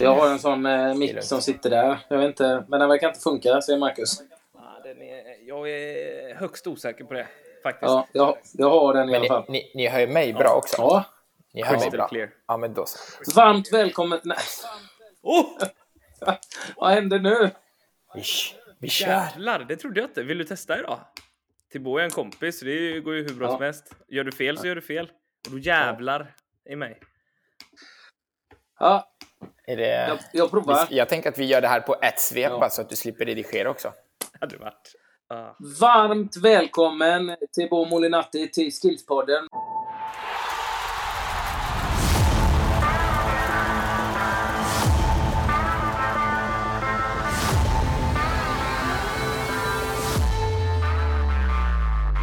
Jag har en sån eh, mick som sitter där. Jag vet inte, men den verkar inte funka, säger Marcus. Ja, den är, jag är högst osäker på det, faktiskt. Ja, jag, jag har den i Men alla fall. ni, ni, ni hör ju mig bra också. Ja. Ni hör mig bra. clear. Ja, men då så. Varmt välkommen... Nej, Oh! vad händer nu? Vi, vi kör. Jävlar, det trodde jag inte. Vill du testa idag? Thibaut är en kompis, det går ju hur bra Ja. som helst. Gör du fel så gör du fel. Och då jävlar i mig. Ja, Är det... jag, jag provar. Jag tänker att vi gör det här på ett svep Ja. så att du slipper redigera också. Hade varit. Ah. Varmt välkommen till Bo Molinatti till Skillspodden.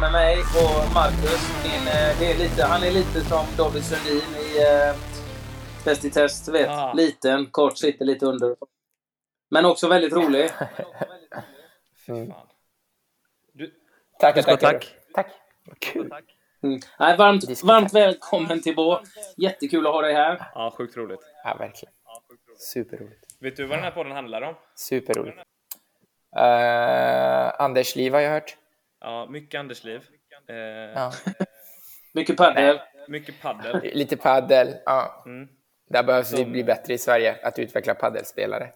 Med mig och Marcus. Min, eh, det är lite, han är lite som David Sundin i eh, Bäst i test. Vet. Ah. Liten, kort, sitter lite under. Men också väldigt rolig. Mm. Du, Tack, tack. tack. Tack. Kul. Mm. Nej, varmt, varmt välkommen till Bo. Jättekul att ha dig här. ja, sjukt roligt. Ja, verkligen. Superroligt. Vet du vad den här podden handlar om? Superroligt. Uh, Anders liv har jag hört. Ja, mycket Andersliv. Eh, Ja. Mycket padel. Mycket paddel. Lite paddel. Ja. Mm. Där behövs vi Som- bli bättre i Sverige att utveckla paddelspelare.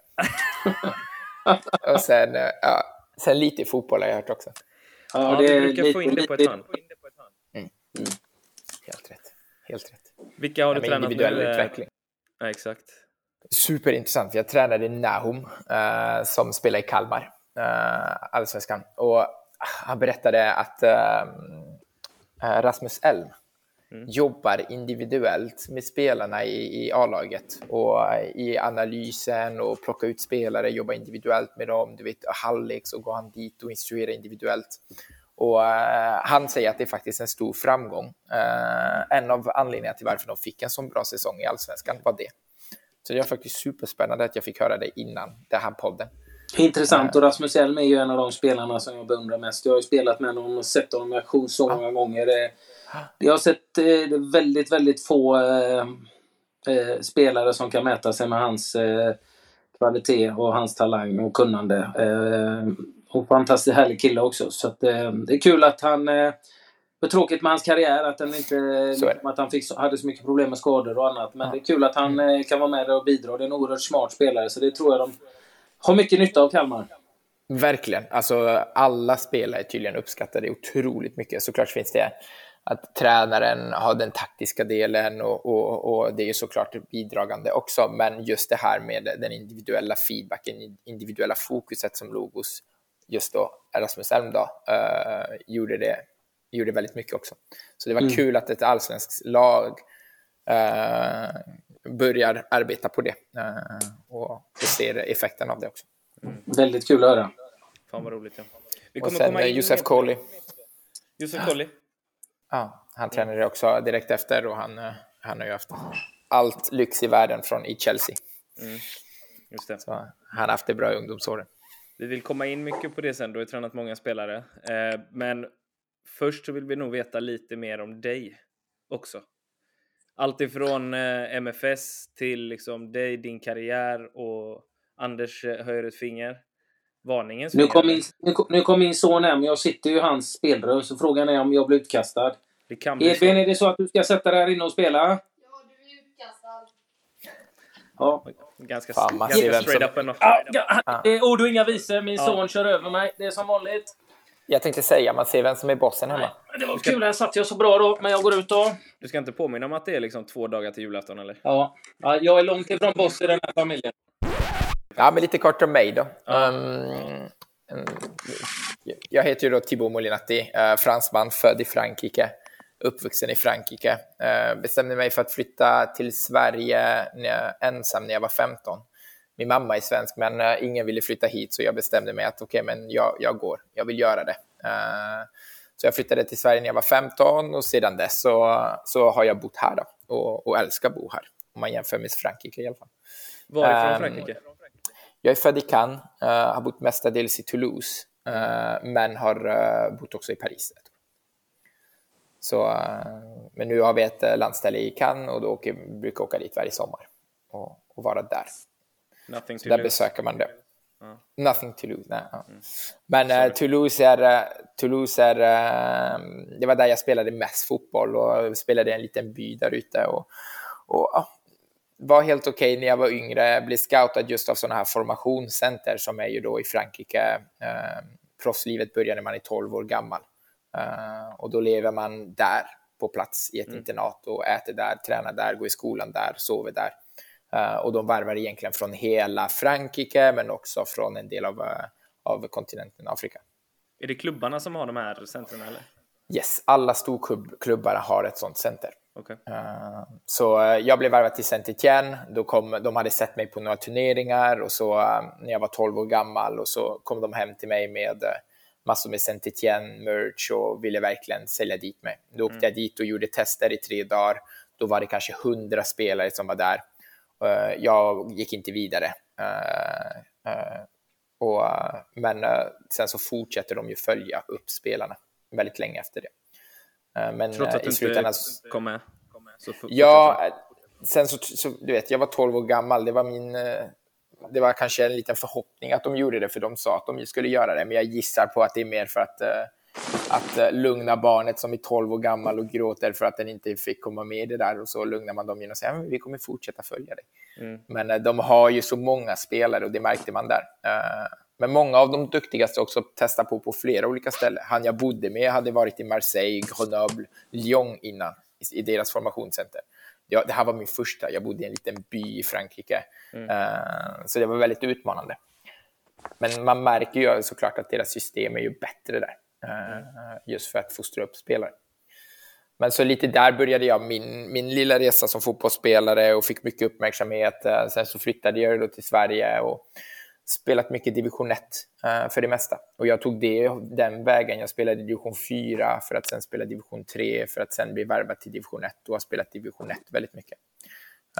Och sen, eh, ja, sen lite fotboll har jag hört också. Ja, det vi brukar få in det på ett lite- hörn. Helt rätt. Helt rätt. Vilka har du Ja, med tränat individuell med? utveckling. Ja, exakt. Superintressant. Jag tränade Nahum eh, som spelar i Kalmar, eh, allsvenskan. Och han berättade att eh, eh, Rasmus Elm jobbar individuellt med spelarna i, i A-laget och eh, i analysen och plocka ut spelare, jobba individuellt med dem. Du vet, halvlek så går han dit och instruerar individuellt. Och eh, han säger att det är faktiskt en stor framgång. Eh, en av anledningarna till varför de fick en så bra säsong i allsvenskan var det. Så det var faktiskt superspännande att jag fick höra det innan den här podden. Intressant. Och Rasmus Elm är ju en av de spelarna som jag beundrar mest. Jag har ju spelat med honom och sett honom i aktion så många gånger. Jag har sett eh, väldigt, väldigt få eh, eh, spelare som kan mäta sig med hans eh, kvalitet och hans talang och kunnande. Eh, och fantastiskt härlig kille också. Så att, eh, det är kul att han... Eh, det tråkigt med hans karriär att, den inte, är det. att han fick, hade så mycket problem med skador och annat. Men det är kul att han eh, kan vara med och bidra. Det är en oerhört smart spelare. Så det tror jag de har mycket nytta av Kalmar. Verkligen. Alltså, alla spelare tydligen uppskattar det otroligt mycket. Såklart finns det att tränaren har den taktiska delen och, och, och det är såklart bidragande också. Men just det här med den individuella feedbacken, individuella fokuset som låg hos just då Rasmus Elm då, eh, gjorde, det, gjorde väldigt mycket också. Så det var kul att ett allsvenskt lag eh, börjar arbeta på det eh, och, och ser effekten av det också. Väldigt kul att höra. Fan vad roligt ja. Vi Och kommer sen komma in Josef Kohli. Josef Colli. Ja, han tränade också direkt efter och han, eh, han har ju haft allt lyx i världen från i Chelsea. Just det. Så han har haft det bra i ungdomsåren. Vi vill komma in mycket på det sen. Du har ju tränat många spelare. Eh, men först så vill vi nog veta lite mer om dig också. Allt ifrån eh, MFS till liksom dig, din karriär och Anders höjer ett finger. Varningens Nu kom, min, nu, kom, nu kom min son hem. Jag sitter ju i hans spelrum. Så frågan är om jag blir utkastad. Det kan bli Edvin, så. är det så att du ska sätta dig här inne och spela? Ja, du är utkastad. Ja. Ganska, Fan, ganska straight som- up ändå. ja, ja det är ord och inga visor. Min Ja. son kör över mig. Det är som vanligt. Jag tänkte säga, man ser vem som är bossen hemma. Det var kul. Här satt jag så bra då. Men jag går ut då. Du ska inte påminna om att det är liksom två dagar till julafton eller? Ja. ja jag är långt ifrån boss i den här familjen. Ja, men lite kort om mig då. Um, jag heter ju då Thibaut Molinatti, eh, fransman, född i Frankrike, uppvuxen i Frankrike. Eh, bestämde mig för att flytta till Sverige när jag, ensam när jag var 15. Min mamma är svensk, men eh, ingen ville flytta hit, så jag bestämde mig att okej, men jag, jag går, jag vill göra det. Så jag flyttade till Sverige när jag var 15 och sedan dess så, så har jag bott här då, och, och älskar att bo här, om man jämför med Frankrike i alla fall. Varifrån Ehm, Frankrike? Jag är född i Cannes, eh, har bott mestadels i Toulouse, eh, men har eh, bott också i Paris. Så, men nu har vi ett landställe i Cannes och då åker, brukar jag åka dit varje sommar och, och vara där. Nothing to där lose. besöker man det. Ja. Nothing to lose. Nej, ja. Men eh, Toulouse är, Toulouse är det var där jag spelade mest fotboll och spelade i en liten by där ute. Och, och var helt okej när jag var yngre, blev scoutad just av sådana här formationscenter som är ju då i Frankrike. Eh, proffslivet börjar när man är 12 år gammal. Eh, och då lever man där på plats i ett internat och äter där, tränar där, går i skolan där, sover där. Eh, och de varvar egentligen från hela Frankrike men också från en del av, eh, av kontinenten Afrika. Är det klubbarna som har de här centren eller? Yes, alla storklubbar har ett sånt center. Okej. Eh, Så eh, jag blev värvad till saint Etienne. Då kom, de hade sett mig på några turneringar och så eh, när jag var 12 år gammal och så kom de hem till mig med massor med saint Etienne merch och ville verkligen sälja dit mig. Då åkte jag dit och gjorde tester i tre dagar. Då var det kanske 100 spelare som var där. Jag gick inte vidare. Och, men sen så fortsätter de ju följa upp spelarna väldigt länge efter det. Eh, Men Trots att eh, du i slutändan... inte kom med? Så f- Ja, eh, sen så, så, du vet, jag var 12 år gammal. Det var min... Det var kanske en liten förhoppning att de gjorde det, för de sa att de skulle göra det. Men jag gissar på att det är mer för att, att lugna barnet som är 12 år gammal och gråter för att den inte fick komma med i det där. Och så lugnar man dem genom att säga att vi kommer fortsätta följa dig. Mm. Men de har ju så många spelare och det märkte man där. Men många av de duktigaste också testar på på flera olika ställen. Han jag bodde med hade varit i Marseille, Grenoble, Lyon innan i- deras formationscenter. Ja, det här var min första. Jag bodde i en liten by i Frankrike. Eh, Så det var väldigt utmanande. Men man märker ju såklart att deras system är ju bättre där. eh, Just för att fostra upp spelare. Men så lite där började jag min, min lilla resa som fotbollsspelare och fick mycket uppmärksamhet. Eh, Sen så flyttade jag till Sverige och spelat mycket division 1 eh, för det mesta. Och jag tog det, den vägen. Jag spelade division 4 för att sen spela division 3 för att sen bli värvad till division 1 och har spelat division 1 väldigt mycket.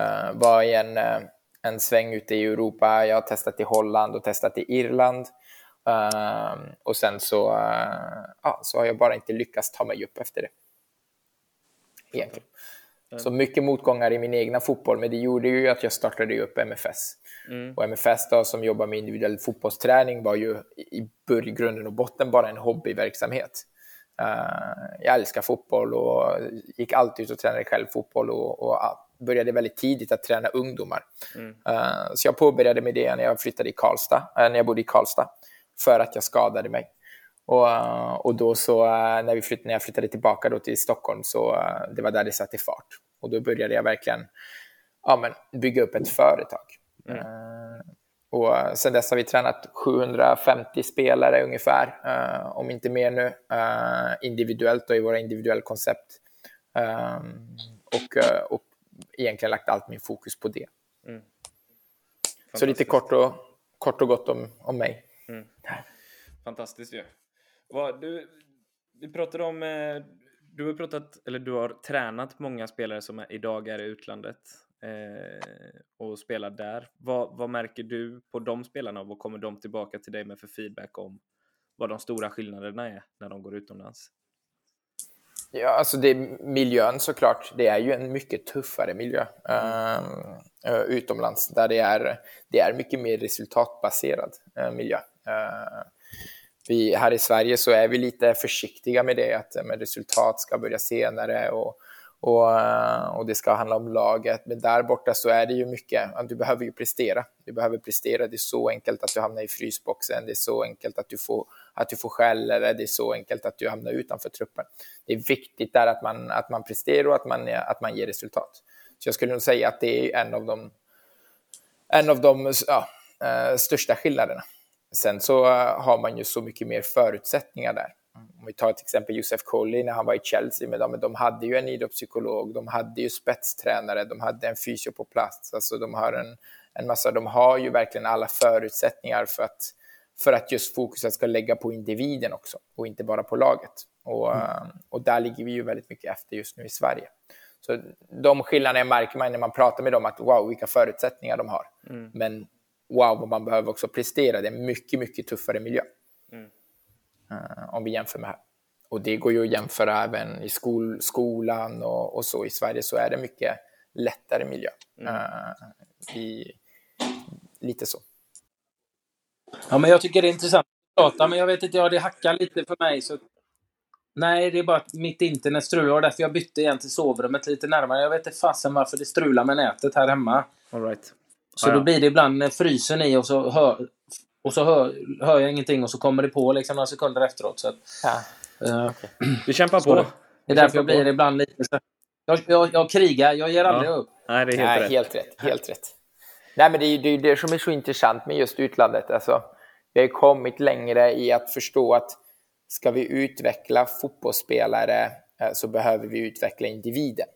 Eh, var i en, eh, en sväng ute i Europa. Jag har testat i Holland och testat i Irland. Eh, och sen så, eh, ja, så har jag bara inte lyckats ta mig upp efter det. Egentligen. Så mycket motgångar i min egna fotboll, men det gjorde ju att jag startade upp MFS. Och MFS då, som jobbar med individuell fotbollsträning var ju i början, grunden och botten bara en hobbyverksamhet. Eh, jag älskar fotboll och gick alltid ut och tränade själv fotboll och, och ja, började väldigt tidigt att träna ungdomar. Eh, så jag påbörjade med det när jag flyttade i Karlstad, eh, när jag bodde i Karlstad, för att jag skadade mig. Och, eh, och då så, eh, när, vi flytt, när jag flyttade tillbaka då till Stockholm, så eh, det var där det satte fart. Och då började jag verkligen ja, men, bygga upp ett företag. Eh, och sen dess har vi tränat 750 spelare ungefär, om inte mer nu, individuellt och i våra individuella koncept. Och, och egentligen lagt allt min fokus på det. Så lite kort och, kort och gott om, om mig. Fantastiskt ju. Vad, du, vi pratade om, eh, du har pratat, eller du har tränat många spelare som idag är i utlandet eh, och spelar där. Vad, vad märker du på de spelarna och vad kommer de tillbaka till dig med för feedback om vad de stora skillnaderna är när de går utomlands? Ja, alltså det miljön såklart. Det är ju en mycket tuffare miljö eh, utomlands där det är, det är mycket mer resultatbaserad eh, miljö. Eh, vi, här i Sverige så är vi lite försiktiga med det, att eh, men resultat ska börja senare och, och, eh, och det ska handla om laget. Men där borta så är det ju mycket, du behöver ju prestera. Du behöver prestera, det är så enkelt att du hamnar i frysboxen, det är så enkelt att du får, att du får skäll eller det är så enkelt att du hamnar utanför truppen. Det är viktigt där att man, att man presterar och att man, att man ger resultat. Så jag skulle nog säga att det är en av de, en av de ja, eh, största skillnaderna. Sen så eh, har man ju så mycket mer förutsättningar där. Om vi tar till exempel Josef Colley när han var i Chelsea, men de, de hade ju en idrottspsykolog, de hade ju spetstränare, de hade en fysio på plats, alltså de har en, en massa, de har ju verkligen alla förutsättningar för att, för att just fokuset ska lägga på individen också och inte bara på laget. Och, eh, och där ligger vi ju väldigt mycket efter just nu i Sverige. Så de skillnaderna märker man när man pratar med dem, att wow, vilka förutsättningar de har. Men wow, vad man behöver också prestera. Det är en mycket, mycket tuffare miljö. Eh, om vi jämför med här. Och det går ju att jämföra även i skol, skolan och, och så. I Sverige så är det mycket lättare miljö. Eh, vi, lite så. Ja, men jag tycker det är intressant att prata, men jag vet inte, ja, det hackar lite för mig. Så... Nej, det är bara att mitt internet strular och därför jag bytte igen till sovrummet lite närmare. Jag vet inte fasen varför det strular med nätet här hemma. All right. Så Ja, ja. då blir det ibland eh, frysen i och så hör, och så hör, hör jag ingenting och så kommer det på liksom några sekunder efteråt. Så att, Ja. eh, Vi kämpar Så på. det- det är därför jag blir ibland lite så... Jag, jag, jag krigar, jag ger aldrig Ja. upp. Nej, det är helt Nej, rätt. helt rätt. Helt rätt. Nej, men det är ju det, som är så intressant med just utlandet. Alltså, vi har kommit längre i att förstå att ska vi utveckla fotbollsspelare eh, så behöver vi utveckla individen.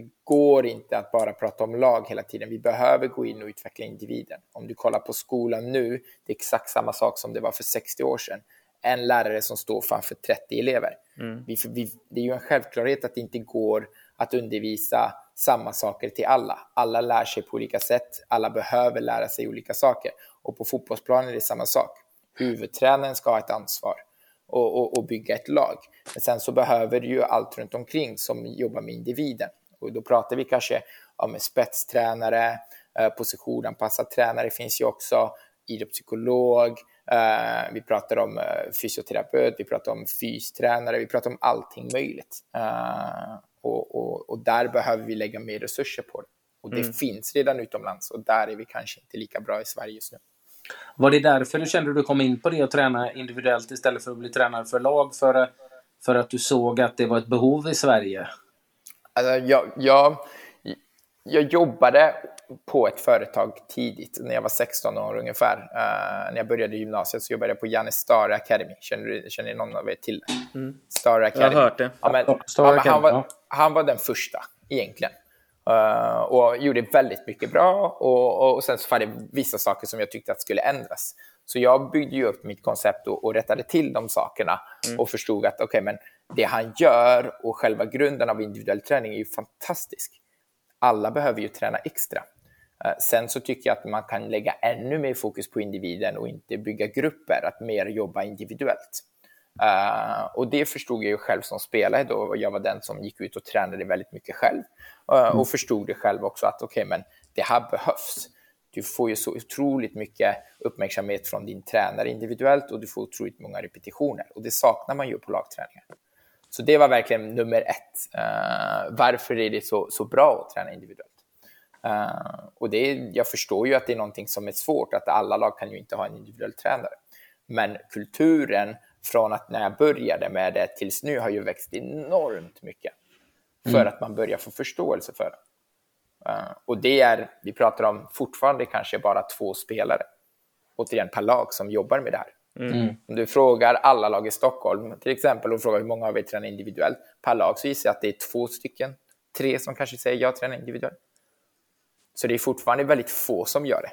Det går inte att bara prata om lag hela tiden. Vi behöver gå in och utveckla individen. Om du kollar på skolan nu, det är exakt samma sak som det var för 60 år sedan. En lärare som står framför 30 elever. Vi, vi, det är ju en självklarhet att det inte går att undervisa samma saker till alla. Alla lär sig på olika sätt. Alla behöver lära sig olika saker. Och på fotbollsplanen är det samma sak. Huvudtränaren ska ha ett ansvar och, och, och bygga ett lag. Men sen så behöver du ju allt runt omkring som jobbar med individen. Och då pratar vi kanske om spetstränare, eh, positionanpassad tränare finns ju också, idrottspsykolog, eh, vi pratar om eh, fysioterapeut, vi pratar om fystränare, vi pratar om allting möjligt. Och, och, och där behöver vi lägga mer resurser på det. Och det finns redan utomlands och där är vi kanske inte lika bra i Sverige just nu. Var det därför du kände att du kom in på det och träna individuellt istället för att bli tränare för lag? För, för att du såg att det var ett behov i Sverige? Alltså, jag, jag, jag jobbade på ett företag tidigt, när jag var 16 år ungefär. Uh, när jag började gymnasiet så jobbade jag på Janne Star Academy. Känner, du, känner någon av er till det? Star Academy. Jag har hört det. Ja, men, ja, men han, var, han var den första egentligen. Uh, och gjorde väldigt mycket bra och, och sen så var det vissa saker som jag tyckte att skulle ändras. Så jag byggde ju upp mitt koncept och, och rättade till de sakerna och förstod att okay, men det han gör och själva grunden av individuell träning är ju fantastisk. Alla behöver ju träna extra. Eh, Sen så tycker jag att man kan lägga ännu mer fokus på individen och inte bygga grupper, att mer jobba individuellt. Eh, och det förstod jag ju själv som spelare då, och jag var den som gick ut och tränade väldigt mycket själv. Eh, och förstod det själv också att okej, men det här behövs. Du får ju så otroligt mycket uppmärksamhet från din tränare individuellt och du får otroligt många repetitioner. Och det saknar man ju på lagträningar. Så det var verkligen nummer ett. Eh, varför är det så, så bra att träna individuellt? Eh, och det är, jag förstår ju att det är någonting som är svårt, att alla lag kan ju inte ha en individuell tränare. Men kulturen från att när jag började med det tills nu har ju växt enormt mycket. För att man börjar få förståelse för det. Eh, och det är, vi pratar om fortfarande kanske bara två spelare, återigen per lag, som jobbar med det här. Om du frågar alla lag i Stockholm, till exempel, och frågar hur många av er tränar individuellt per lag, så gissar jag att det är två stycken, tre som kanske säger jag tränar individuellt. Så det är fortfarande väldigt få som gör det.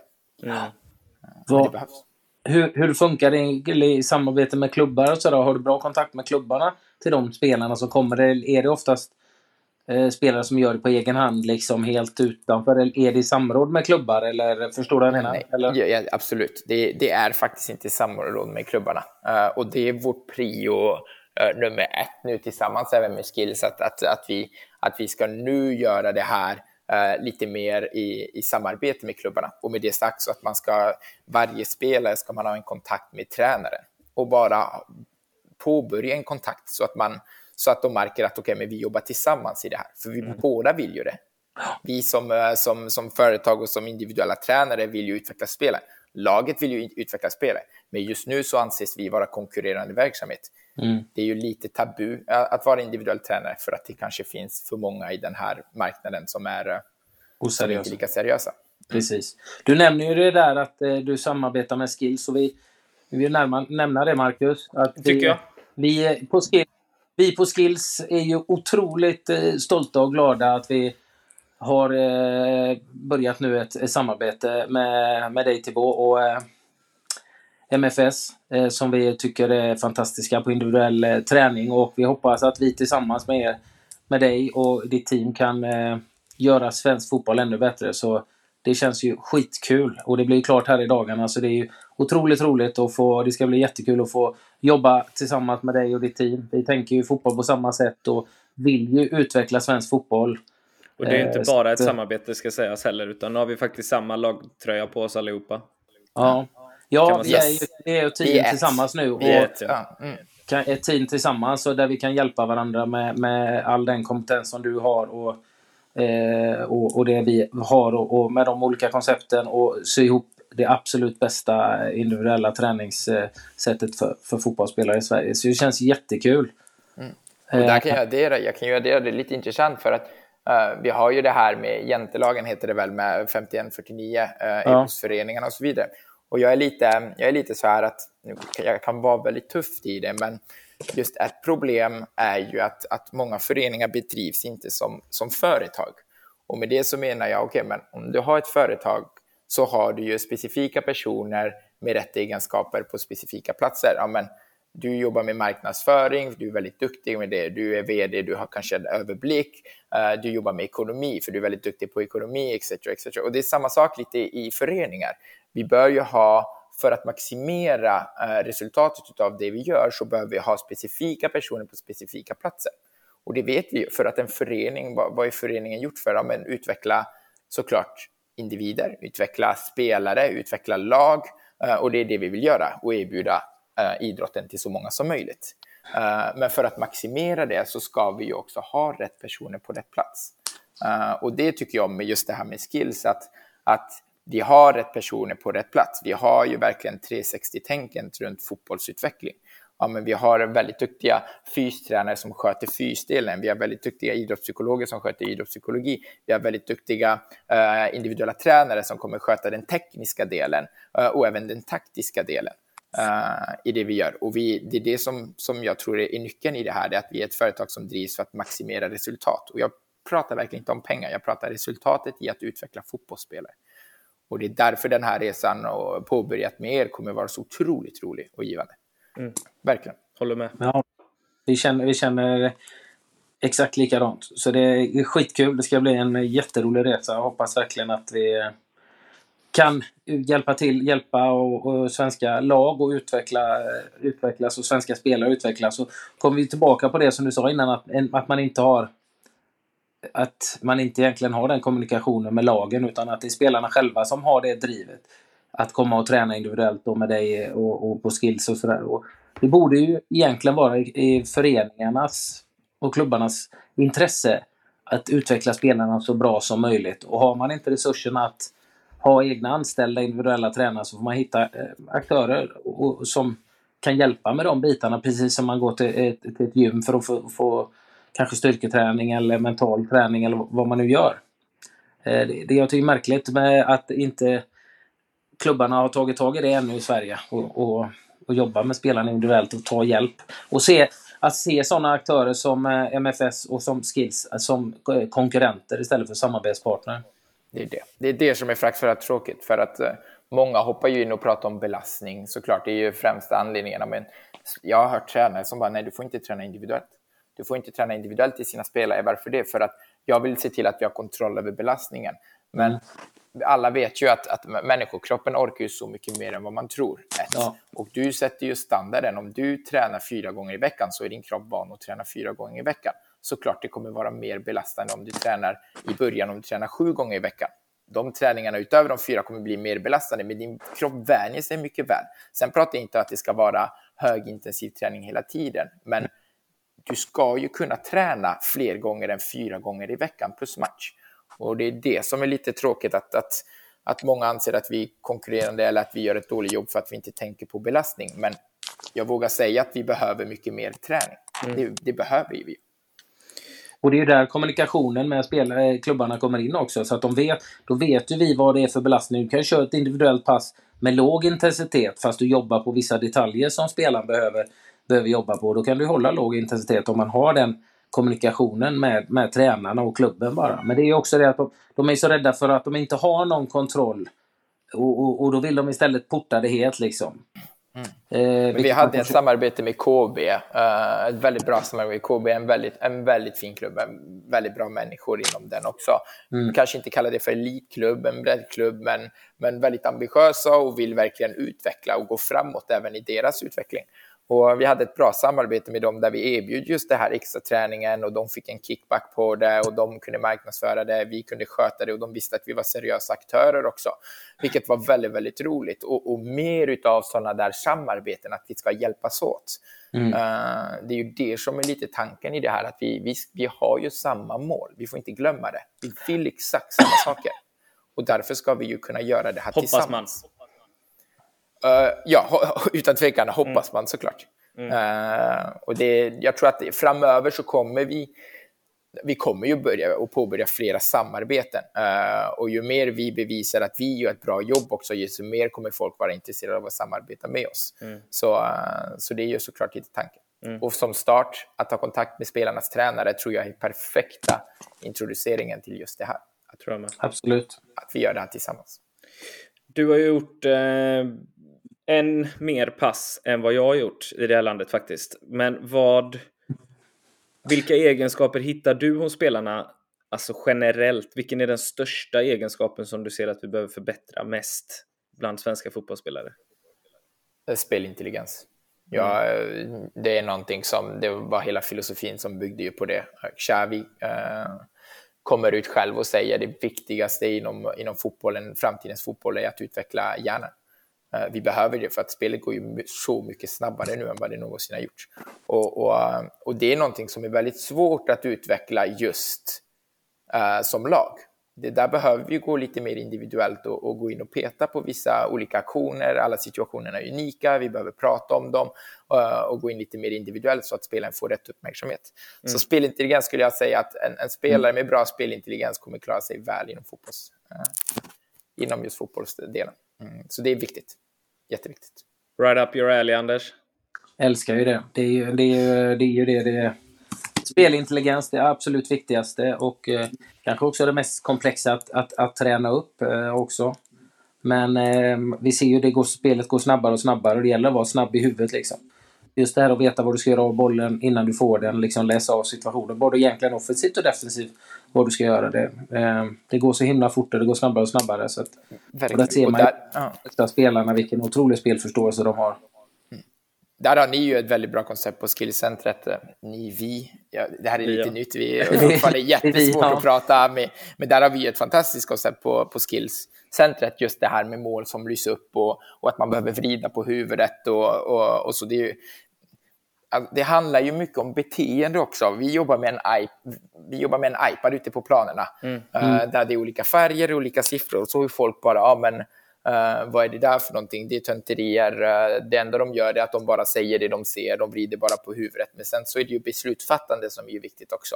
Men det Vad, behövs. hur, hur funkar det i, samarbete med klubbar och sådär? Har du bra kontakt med klubbarna till de spelarna som kommer? Är det oftast eh, spelare som gör det på egen hand, liksom helt utanför? Eller är det i samråd med klubbar? Eller förstår du vad jag menar? Nej, ja, ja, absolut. Det, det är faktiskt inte samråd med klubbarna. Eh, och det är vårt prio eh, nummer ett nu tillsammans även med Skills, att, att, att, vi, att vi ska nu göra det här eh, lite mer i, i samarbete med klubbarna. Och med det sagt så att man ska, varje spelare ska man ha en kontakt med tränaren och bara påbörja en kontakt så att, man, så att de märker att okay, men vi jobbar tillsammans i det här. För vi båda vill ju det. Vi som, eh, som, som företag och som individuella tränare vill ju utveckla spelare. Laget vill ju utveckla spelare, men just nu så anses vi vara konkurrerande verksamhet. Mm. Det är ju lite tabu eh, att vara individuell tränare för att det kanske finns för många i den här marknaden som är, eh, som Oseriösa. inte lika seriösa. Precis. Du nämner ju det där att eh, du samarbetar med Skills. Och vi, vi vill närma, nämna det, Marcus. Att vi, Tycker jag. Vi, på vi på Skills är ju otroligt eh, stolta och glada att vi har eh, börjat nu ett, samarbete med, med dig Thibaut och eh, MFS som vi tycker är fantastiska på individuell träning och vi hoppas att vi tillsammans med er, med dig och ditt team kan göra svensk fotboll ännu bättre. Så det känns ju skitkul och det blir klart här i dagarna så det är ju otroligt roligt att få, det ska bli jättekul att få jobba tillsammans med dig och ditt team. Vi tänker ju fotboll på samma sätt och vill ju utveckla svensk fotboll. Och det är inte Eh, bara ett så- samarbete ska sägas heller, utan nu har vi faktiskt samma lagtröja på oss allihopa. Ja, ja vi är ju vi är ett team tillsammans nu. Och, ett, ja. mm. ett team tillsammans och där vi kan hjälpa varandra med, med all den kompetens som du har och, eh, och, och det vi har och, och, med de olika koncepten och sy ihop det absolut bästa individuella träningssättet för, för fotbollsspelare i Sverige. Så det känns jättekul. Mm. Och där kan jag addera, jag kan ju addera det lite intressant för att uh, vi har ju det här med jantelagen heter det väl med 51-49 uh, ja. föreningarna och så vidare. Och jag är lite, jag är lite så här att jag kan vara väldigt tufft i det, men just ett problem är ju att, att många föreningar bedrivs inte som, som företag. Och med det så menar jag, okej, okay, men om du har ett företag så har du ju specifika personer med rätt egenskaper på specifika platser. Ja, men du jobbar med marknadsföring, du är väldigt duktig med det, du är vd, du har kanske en överblick, eh, du jobbar med ekonomi, för du är väldigt duktig på ekonomi, etc. etc. Och det är samma sak lite i föreningar. Vi bör ju ha, för att maximera eh, resultatet av det vi gör, så behöver vi ha specifika personer på specifika platser. Och det vet vi ju, för att en förening, vad, vad är föreningen gjort för? Ja, men utveckla såklart individer, utveckla spelare, utveckla lag eh, och det är det vi vill göra och erbjuda eh, idrotten till så många som möjligt. Eh, men för att maximera det så ska vi ju också ha rätt personer på rätt plats. och det tycker jag med just det här med skills, att, att vi har rätt personer på rätt plats. Vi har ju verkligen 360-tänket runt fotbollsutveckling ja, men vi har väldigt duktiga fystränare som sköter fysdelen. Vi har väldigt duktiga idrottspsykologer som sköter idrottspsykologi. Vi har väldigt duktiga eh, individuella tränare som kommer sköta den tekniska delen eh, och även den taktiska delen eh, i det vi gör. Och vi, det är det som, som jag tror är nyckeln i det här, det är att vi är ett företag som drivs för att maximera resultat. Och jag pratar verkligen inte om pengar, jag pratar resultatet i att utveckla fotbollsspelare. Och det är därför den här resan och påbörjat med er kommer vara så otroligt rolig och givande. Mm. Verkligen. Håller med. Ja, vi, känner, vi känner exakt likadant. Så det är skitkul. Det ska bli en jätterolig resa. Jag hoppas verkligen att vi kan hjälpa till, hjälpa och, och svenska lag att utveckla, utvecklas och svenska spelare utvecklas. Så kommer vi tillbaka på det som du sa innan, att, att man inte har att man inte egentligen har den kommunikationen med lagen utan att det är spelarna själva som har det drivet att komma och träna individuellt då med dig och, och på skills och sådär. Det borde ju egentligen vara i, föreningarnas och klubbarnas intresse att utveckla spelarna så bra som möjligt. Och har man inte resurserna att ha egna anställda individuella tränare så får man hitta eh, aktörer och, som kan hjälpa med de bitarna precis som man går till ett, till ett gym för att få, få kanske styrketräning eller mental träning eller vad man nu gör. Eh, det, det jag tycker är märkligt med att inte klubbarna har tagit tag i det ännu i Sverige och, och, och jobbar med spelarna individuellt och tar hjälp. Och se, att se sådana aktörer som eh, MFS och som Skills eh, som eh, konkurrenter istället för samarbetspartner. Det är det. Det är det som är fruktansvärt tråkigt för att många hoppar ju in och pratar om belastning såklart. Det är ju främsta anledningen. Men jag har hört tränare som bara nej, du får inte träna individuellt. Du får inte träna individuellt i sina spelare. Varför det? För att jag vill se till att vi har kontroll över belastningen. Men mm alla vet ju att, att människokroppen orkar ju så mycket mer än vad man tror. Ja. Och du sätter ju standarden. Om du tränar fyra gånger i veckan så är din kropp van att träna fyra gånger i veckan. Såklart det kommer vara mer belastande om du tränar i början om du tränar sju gånger i veckan. De träningarna utöver de fyra kommer bli mer belastande, men din kropp vänjer sig mycket väl. Sen pratar jag inte om att det ska vara högintensiv träning hela tiden, men du ska ju kunna träna fler gånger än fyra gånger i veckan plus match. Och det är det som är lite tråkigt, att, att, att många anser att vi är konkurrerande eller att vi gör ett dåligt jobb för att vi inte tänker på belastning. Men jag vågar säga att vi behöver mycket mer träning. Mm. Det, det, behöver vi. Och det är där kommunikationen med spelare, eh, klubbarna kommer in också. Så att de vet, då vet ju vi vad det är för belastning. Du kan köra ett individuellt pass med låg intensitet fast du jobbar på vissa detaljer som spelaren behöver, behöver jobba på. Då kan du hålla låg intensitet om man har den kommunikationen med, med tränarna och klubben bara. Men det är också det att de, de är så rädda för att de inte har någon kontroll. Och, och, och då vill de istället porta det helt liksom. Mm. Eh, vi hade ett samarbete med KB, uh, ett väldigt bra samarbete med KB, en väldigt, en väldigt fin klubb, en väldigt bra människor inom den också. Mm. Kanske inte kalla det för elitklubb, en breddklubb, men, men väldigt ambitiösa och vill verkligen utveckla och gå framåt även i deras utveckling. Och vi hade ett bra samarbete med dem där vi erbjöd just det här extra träningen och de fick en kickback på det och de kunde marknadsföra det, vi kunde sköta det och de visste att vi var seriösa aktörer också, vilket var väldigt, väldigt roligt. Och, och mer av sådana där samarbeten, att vi ska hjälpas åt. Mm. Uh, det är ju det som är lite tanken i det här, att vi, vi, vi har ju samma mål, vi får inte glömma det. Vi vill exakt samma saker. Och därför ska vi ju kunna göra det här Hoppas tillsammans. Man. Uh, ja, utan tvekan hoppas mm. man såklart. Mm. Uh, och det, jag tror att det, framöver så kommer vi vi kommer ju börja och påbörja flera samarbeten. Uh, och ju mer vi bevisar att vi gör ett bra jobb också, desto mer kommer folk vara intresserade av att samarbeta med oss. Mm. Så, uh, så det är ju såklart lite tanken. Mm. Och som start, att ta kontakt med spelarnas tränare tror jag är perfekta introduceringen till just det här. Jag tror jag med. Absolut. Att vi gör det här tillsammans. Du har ju gjort eh, en mer pass än vad jag har gjort i det här landet faktiskt. Men vad... Vilka egenskaper hittar du hos spelarna, alltså generellt? Vilken är den största egenskapen som du ser att vi behöver förbättra mest bland svenska fotbollsspelare? Spelintelligens. Ja, det är någonting som, det var hela filosofin som byggde ju på det. Xavi eh, kommer ut själv och säger det viktigaste inom, inom fotbollen, framtidens fotboll är att utveckla hjärnan. Eh, vi behöver det för att spelet går ju så mycket snabbare nu än vad det någonsin har gjort. Och, och, och det är någonting som är väldigt svårt att utveckla just uh, som lag. Det där behöver vi gå lite mer individuellt och, och, gå in och peta på vissa olika aktioner. Alla situationer är unika, vi behöver prata om dem uh, och gå in lite mer individuellt så att spelaren får rätt uppmärksamhet. Mm. Så spelintelligens skulle jag säga att en, en, spelare med bra spelintelligens kommer klara sig väl inom, fotbolls, uh, inom just fotbollsdelen. Mm. Så det är viktigt jätteviktigt. Right up your alley, Anders. Älskar ju det. Det är ju det. Är, det, är ju det, det är. Spelintelligens, det absolut viktigaste och eh, kanske också det mest komplexa att, att, att träna upp eh, också. Men eh, vi ser ju att spelet går snabbare och snabbare och det gäller att vara snabb i huvudet. Liksom. Just det här att veta vad du ska göra av bollen innan du får den, liksom läsa av situationen. Både egentligen offensivt och defensivt vad du ska göra. Det, eh, det går så himla fort och det går snabbare och snabbare. Så att, och där ser man ju ja. spelarna vilken otrolig spelförståelse de har. Mm. Där har ni ju ett väldigt bra koncept på skillcentret. Ni, vi, ja, det här är lite ja. nytt, vi är jättesvårt ja. att prata med, men där har vi ett fantastiskt koncept på, på skillscentret, just det här med mål som lyser upp och, och att man behöver vrida på huvudet och, och, och så. Det är ju, det handlar ju mycket om beteende också. Vi jobbar med en, iP vi jobbar med en iPad ute på planerna mm. Uh, där det är olika färger och olika siffror. Och så är folk bara, ja men uh, vad är det där för någonting? Det är tönterier. Uh, det enda de gör är att de bara säger det de ser, de vrider bara på huvudet. Men sen så är det ju beslutsfattande som är viktigt också.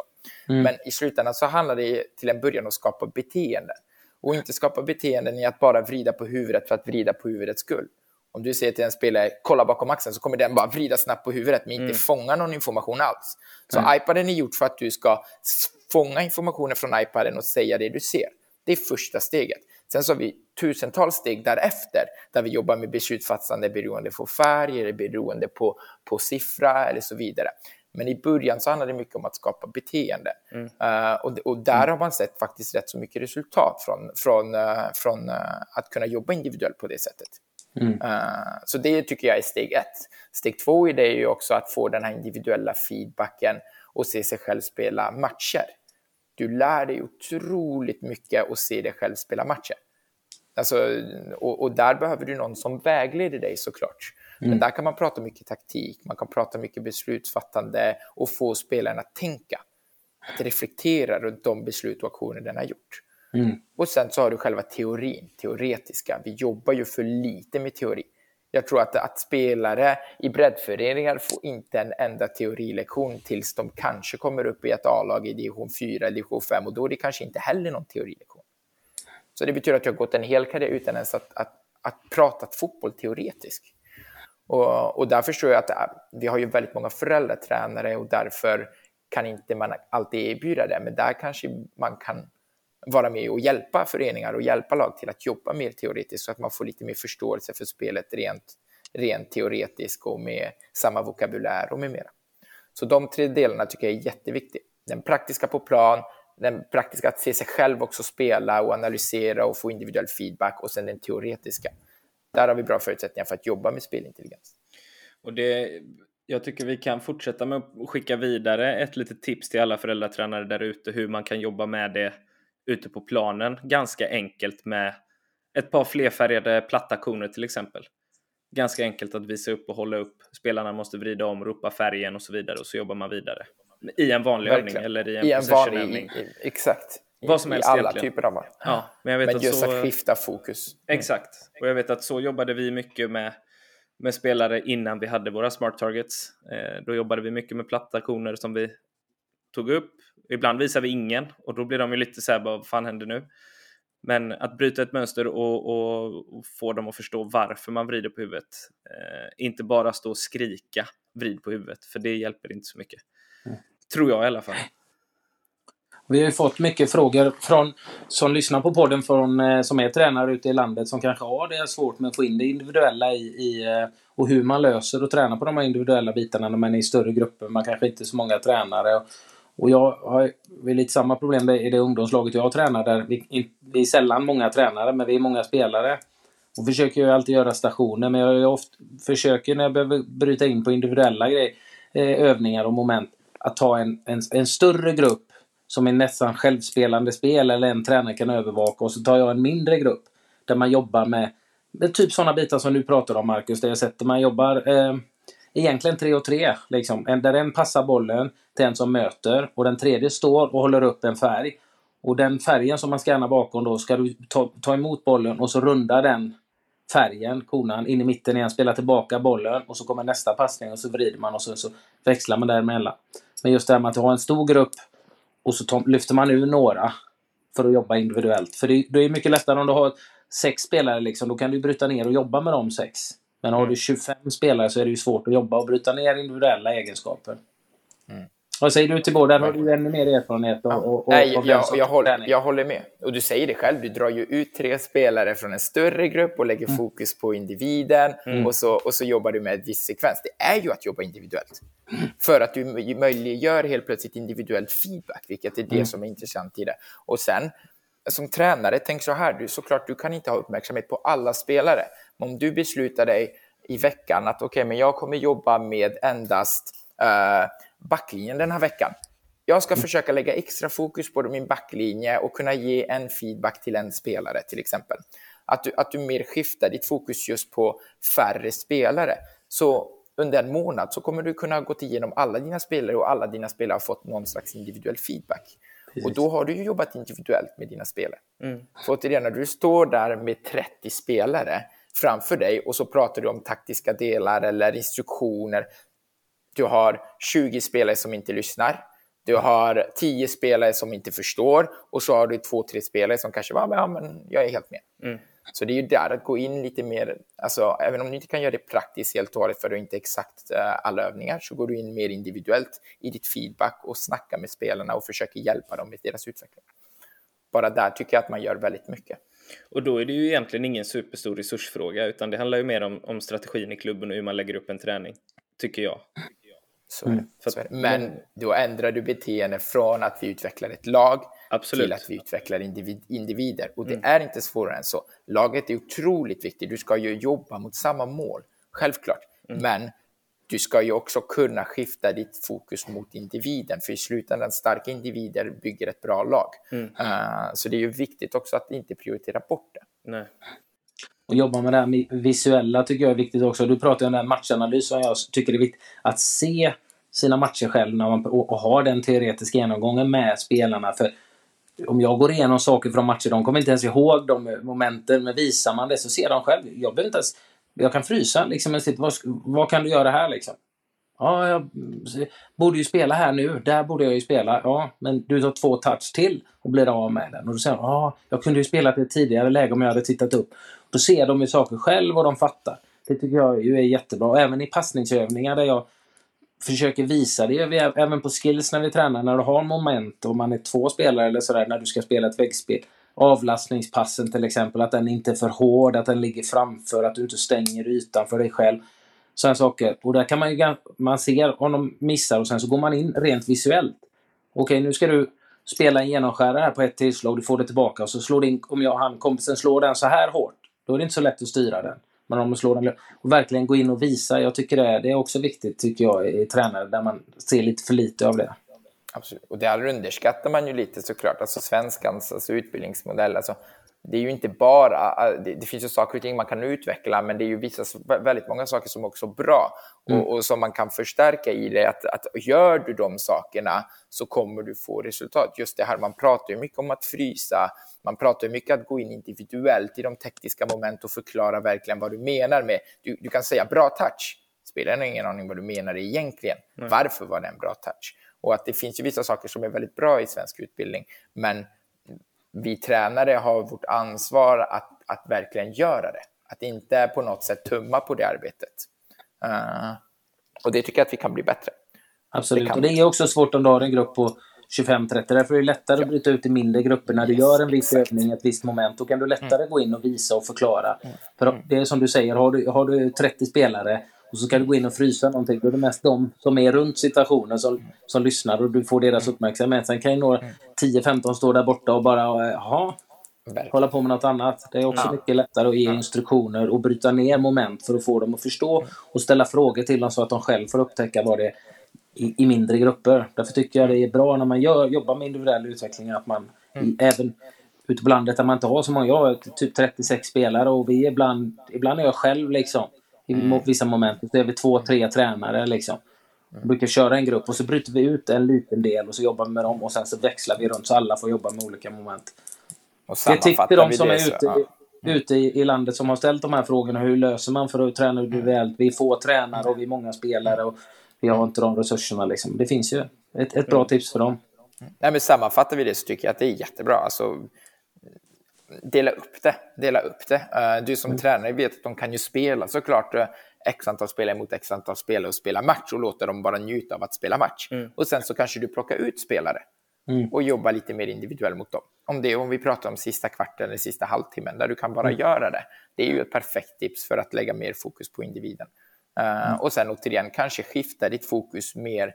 Mm. Men i slutändan så handlar det till en början om att skapa beteende. Och inte skapa beteenden i att bara vrida på huvudet för att vrida på huvudets skull om du säger till en spelare kolla bakom axeln så kommer den bara vrida snabbt på huvudet men inte mm. fånga någon information alls. Så mm. iPaden är gjort för att du ska fånga informationen från iPaden och säga det du ser. Det är första steget. Sen så har vi tusentals steg därefter där vi jobbar med beslutsfattande beroende på färg eller beroende på, på siffra eller så vidare. Men i början så handlar det mycket om att skapa beteende. Mm. Uh, och, och, där har man sett faktiskt rätt så mycket resultat från, från, uh, från uh, att kunna jobba individuellt på det sättet. Mm. Uh, så det tycker jag är steg ett. Steg två i det är ju också att få den här individuella feedbacken och se sig själv spela matcher. Du lär dig otroligt mycket att se dig själv spela matcher. Alltså, och, och där behöver du någon som vägleder dig såklart. Mm. Men där kan man prata mycket taktik, man kan prata mycket beslutsfattande och få spelaren att tänka. Att reflektera runt de beslut och aktioner den har gjort. Mm. Och sen så har du själva teorin, teoretiska. Vi jobbar ju för lite med teori. Jag tror att, att spelare i breddföreningar får inte en enda teorilektion tills de kanske kommer upp i ett A-lag i division 4 eller division 5 och då är det kanske inte heller någon teorilektion. Så det betyder att jag har gått en hel karriär utan ens att, att, att prata fotboll teoretiskt. Och, och där förstår jag att äh, vi har ju väldigt många föräldratränare och därför kan inte man alltid erbjuda det, men där kanske man kan vara med och hjälpa föreningar och hjälpa lag till att jobba mer teoretiskt så att man får lite mer förståelse för spelet rent, rent teoretiskt och med samma vokabulär och med mera. Så de tre delarna tycker jag är jätteviktiga. Den praktiska på plan, den praktiska att se sig själv också spela och analysera och få individuell feedback och sen den teoretiska. Där har vi bra förutsättningar för att jobba med spelintelligens. Och det, jag tycker vi kan fortsätta med att skicka vidare ett litet tips till alla föräldratränare där ute hur man kan jobba med det ute på planen. Ganska enkelt med ett par flerfärgade platta koner till exempel. Ganska enkelt att visa upp och hålla upp. Spelarna måste vrida om, ropa färgen och så vidare och så jobbar man vidare. I en vanlig Verkligen. övning eller i en, I en vanlig övning. Exakt. Vad som helst I alla egentligen. typer av matcher. Ja, men jag vet men att just så... att skifta fokus. Mm. Exakt. Och jag vet att så jobbade vi mycket med, med spelare innan vi hade våra smart targets. Eh, då jobbade vi mycket med platta koner som vi tog upp. Ibland visade vi ingen och då blir de ju lite så här, vad fan händer nu? Men att bryta ett mönster och, och, och, få dem att förstå varför man vrider på huvudet. Eh, inte bara stå och skrika vrid på huvudet, för det hjälper inte så mycket. Mm. Tror jag i alla fall. Vi har ju fått mycket frågor från som lyssnar på podden från, eh, som är tränare ute i landet som kanske har det svårt med att få in det individuella i, i eh, och hur man löser och tränar på de här individuella bitarna när man är i större grupper. Man kanske inte är så många tränare. Och, och jag har lite samma problem i det ungdomslaget jag tränar där vi, vi är sällan många tränare men vi är många spelare. Och försöker ju alltid göra stationer men jag ofta, försöker när jag behöver bryta in på individuella grejer, eh, övningar och moment att ta en, en, en större grupp som är nästan självspelande spel eller en tränare kan övervaka och så tar jag en mindre grupp där man jobbar med, med typ sådana bitar som du pratar om Marcus, där jag sätter man jobbar eh, egentligen tre och tre. Liksom. Där en passar bollen till en som möter och den tredje står och håller upp en färg. Och den färgen som man scannar bakom då ska du ta, ta emot bollen och så runda den färgen, konan, in i mitten igen, spela tillbaka bollen och så kommer nästa passning och så vrider man och så, så växlar man däremellan. Men just det här med att ha en stor grupp och så lyfter man ur några för att jobba individuellt. För det, det är mycket lättare om du har sex spelare, liksom, då kan du bryta ner och jobba med de sex. Men har du 25 mm. spelare så är det ju svårt att jobba och bryta ner individuella egenskaper. Mm. Vad säger du till Där har du ännu mer erfarenhet. Och, och, och Nej, jag, jag, håller, jag håller med. Och du säger det själv, du drar ju ut tre spelare från en större grupp och lägger mm. fokus på individen mm. och, så, och så jobbar du med en viss sekvens. Det är ju att jobba individuellt. För att du möjliggör helt plötsligt individuell feedback, vilket är det mm. som är intressant i det. Och sen, som tränare, tänk så här, du, såklart du kan inte ha uppmärksamhet på alla spelare. Men om du beslutar dig i veckan att okej, okay, men jag kommer jobba med endast uh, backlinjen den här veckan. Jag ska mm. försöka lägga extra fokus på min backlinje och kunna ge en feedback till en spelare till exempel. Att du, att du mer skiftar ditt fokus just på färre spelare. Så under en månad så kommer du kunna gå igenom alla dina spelare och alla dina spelare har fått någon slags individuell feedback. Precis. Och då har du ju jobbat individuellt med dina spelare. Mm. För återigen, när du står där med 30 spelare framför dig och så pratar du om taktiska delar eller instruktioner. Du har 20 spelare som inte lyssnar. Du har 10 spelare som inte förstår och så har du två, tre spelare som kanske bara, ja, men jag är helt med. Mm. Så det är ju där att gå in lite mer, alltså även om du inte kan göra det praktiskt helt och hållet för du inte exakt uh, alla övningar, så går du in mer individuellt i ditt feedback och snackar med spelarna och försöker hjälpa dem med deras utveckling. Bara där tycker jag att man gör väldigt mycket. Och då är det ju egentligen ingen superstor resursfråga, utan det handlar ju mer om, om strategin i klubben och hur man lägger upp en träning, tycker jag. Så. Mm. Så. Men då ändrar du beteende från att vi utvecklar ett lag Absolut. till att vi utvecklar individ, individer. Och det mm. är inte svårare än så. Laget är otroligt viktigt. Du ska ju jobba mot samma mål, självklart. Mm. Men du ska ju också kunna skifta ditt fokus mot individen, för i slutändan starka individer bygger ett bra lag. Mm. Uh, så det är ju viktigt också att inte prioritera bort det. Nej. Och jobba med det här visuella tycker jag är viktigt också. Du pratar om den matchanalys som jag tycker är viktigt. Att se sina matcher själv när man, och, och ha den teoretiska genomgången med spelarna. För om jag går igenom saker från matcher, de kommer inte ens ihåg de momenten, men visar man det så ser de själv. Jag behöver inte ens... Jag kan frysa liksom. Vad, vad kan du göra här liksom? Ja, jag borde ju spela här nu. Där borde jag ju spela. Ja, men du tar två touch till och blir av med den. Och du säger ja, jag kunde ju spela till ett tidigare läge om jag hade tittat upp. Då ser de ju saker själv och de fattar. Det tycker jag är jättebra. Och även i passningsövningar där jag försöker visa det. Vi, även på skills när vi tränar, när du har moment och man är två spelare eller sådär, när du ska spela ett väggspel. Avlastningspassen till exempel, att den inte är för hård, att den ligger framför, att du inte stänger ytan för dig själv. Sådana saker. Och där kan man ju, man ser om de missar och sen så går man in rent visuellt. Okej, nu ska du spela en genomskärare här på ett tillslag, du får det tillbaka och så slår din, om jag han kompisen slår den så här hårt, då är det inte så lätt att styra den. Men om och slå den Och verkligen gå in och visa. Jag tycker det är, det är också viktigt, tycker jag, i tränare där man ser lite för lite av det. Absolut. Och det underskattar man ju lite såklart. Alltså svenskans alltså utbildningsmodell. Alltså, det är ju inte bara, det, finns ju saker och ting man kan utveckla, men det är ju vissa, väldigt många saker som också är bra mm. och, och, som man kan förstärka i det. Att, att gör du de sakerna så kommer du få resultat. Just det här, man pratar ju mycket om att frysa, man pratar ju mycket om att gå in individuellt i de tekniska moment och förklara verkligen vad du menar med, du, du kan säga bra touch, spelar ingen aning vad du menar egentligen. Mm. Varför var det en bra touch? Och att det finns ju vissa saker som är väldigt bra i svensk utbildning, men vi tränare har vårt ansvar att, att verkligen göra det. Att inte på något sätt tumma på det arbetet. Uh, och det tycker jag att vi kan bli bättre. Absolut, det och det är också svårt om du har en grupp på 25-30. Därför är det lättare ja. att bryta ut i mindre grupper. När du yes, gör en viss exakt. övning, ett visst moment, då kan du lättare mm. gå in och visa och förklara. Mm. För det är som du säger, har du, har du 30 spelare och så ska du gå in och frysa någonting. Då är det mest de som är runt situationen som, som lyssnar och du får deras mm. uppmärksamhet. Sen kan ju några 10-15 mm. stå där borta och bara, jaha, hålla på med något annat. Det är också ja. mycket lättare att ge instruktioner och bryta ner moment för att få dem att förstå mm. och ställa frågor till dem så att de själv får upptäcka vad det är i, i mindre grupper. Därför tycker jag det är bra när man gör, jobbar med individuell utveckling att man mm. även ute på landet där man inte har så många, jag har typ 36 spelare och vi ibland, ibland är jag själv liksom i mm. vissa moment. Så är vi två, tre tränare liksom. Vi brukar köra en grupp och så bryter vi ut en liten del och så jobbar vi med dem och sen så växlar vi runt så alla får jobba med olika moment. Och det tycker de som är ute, ja. ute i, i, landet som har ställt de här frågorna. Hur löser man för att träna individuellt? Vi är få tränare och vi är många spelare och vi har inte de resurserna. Liksom. Det finns ju ett, ett bra mm. tips för dem. Nej, men sammanfattar vi det så tycker jag att det är jättebra. Alltså, dela upp det. Dela upp det. Uh, du som mm. tränare vet att de kan ju spela såklart uh, x antal spelare mot x antal spelare och spela match och låta dem bara njuta av att spela match. Mm. Och sen så kanske du plockar ut spelare mm. och jobbar lite mer individuellt mot dem. Om det om vi pratar om sista kvarten eller sista halvtimmen där du kan bara mm. göra det. Det är ju ett perfekt tips för att lägga mer fokus på individen. Uh, och sen återigen kanske skifta ditt fokus mer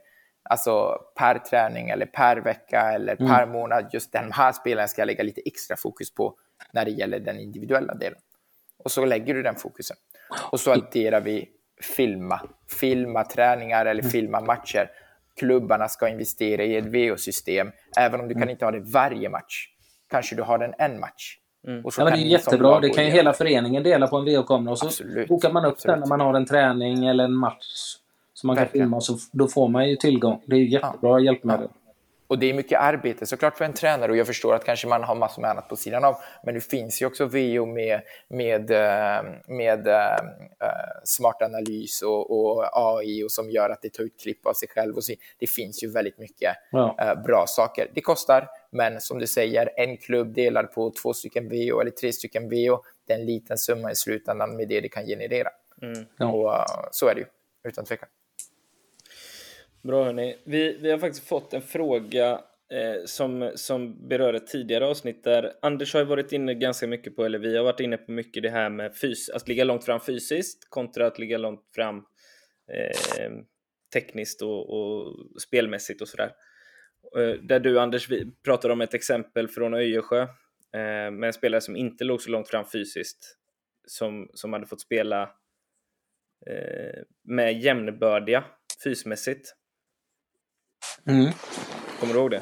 alltså per träning eller per vecka eller per mm. månad. Just den här spelaren ska jag lägga lite extra fokus på när det gäller den individuella delen. Och så lägger du den fokusen. Och så adderar vi filma. Filma träningar eller mm. filma matcher. Klubbarna ska investera i ett VO-system. Även om du kan mm. inte ha det varje match. Kanske du har den en match. Mm. Och ja, men det är jättebra. Det kan ju hela föreningen dela på en VO-kamera. Och så absolut, bokar man upp absolut. den när man har en träning eller en match som man kan Verkligen. filma. Så då får man ju tillgång. Det är ju jättebra ja. hjälpmedel. Ja. Och det är mycket arbete såklart för en tränare och jag förstår att kanske man har massor med annat på sidan av. Men det finns ju också VO med, med, eh, med äh, smart analys och, och, AI och som gör att det tar ut klipp av sig själv. Och så, det finns ju väldigt mycket ja. äh, bra saker. Det kostar, men som du säger, en klubb delar på två stycken VO eller tre stycken VO. Det är en liten summa i slutändan med det det kan generera. Mm. Och uh, så är det ju, utan tvekan. Bra hörni. Vi, vi har faktiskt fått en fråga eh, som, som berör ett tidigare avsnitt där Anders har varit inne ganska mycket på, eller vi har varit inne på mycket det här med fys att ligga långt fram fysiskt kontra att ligga långt fram eh, tekniskt och, och, spelmässigt och sådär. Eh, där du Anders pratar pratade om ett exempel från Öjersjö eh, med en spelare som inte låg så långt fram fysiskt som, som hade fått spela eh, med jämnbördiga fysmässigt Mm. Kommer du ihåg det?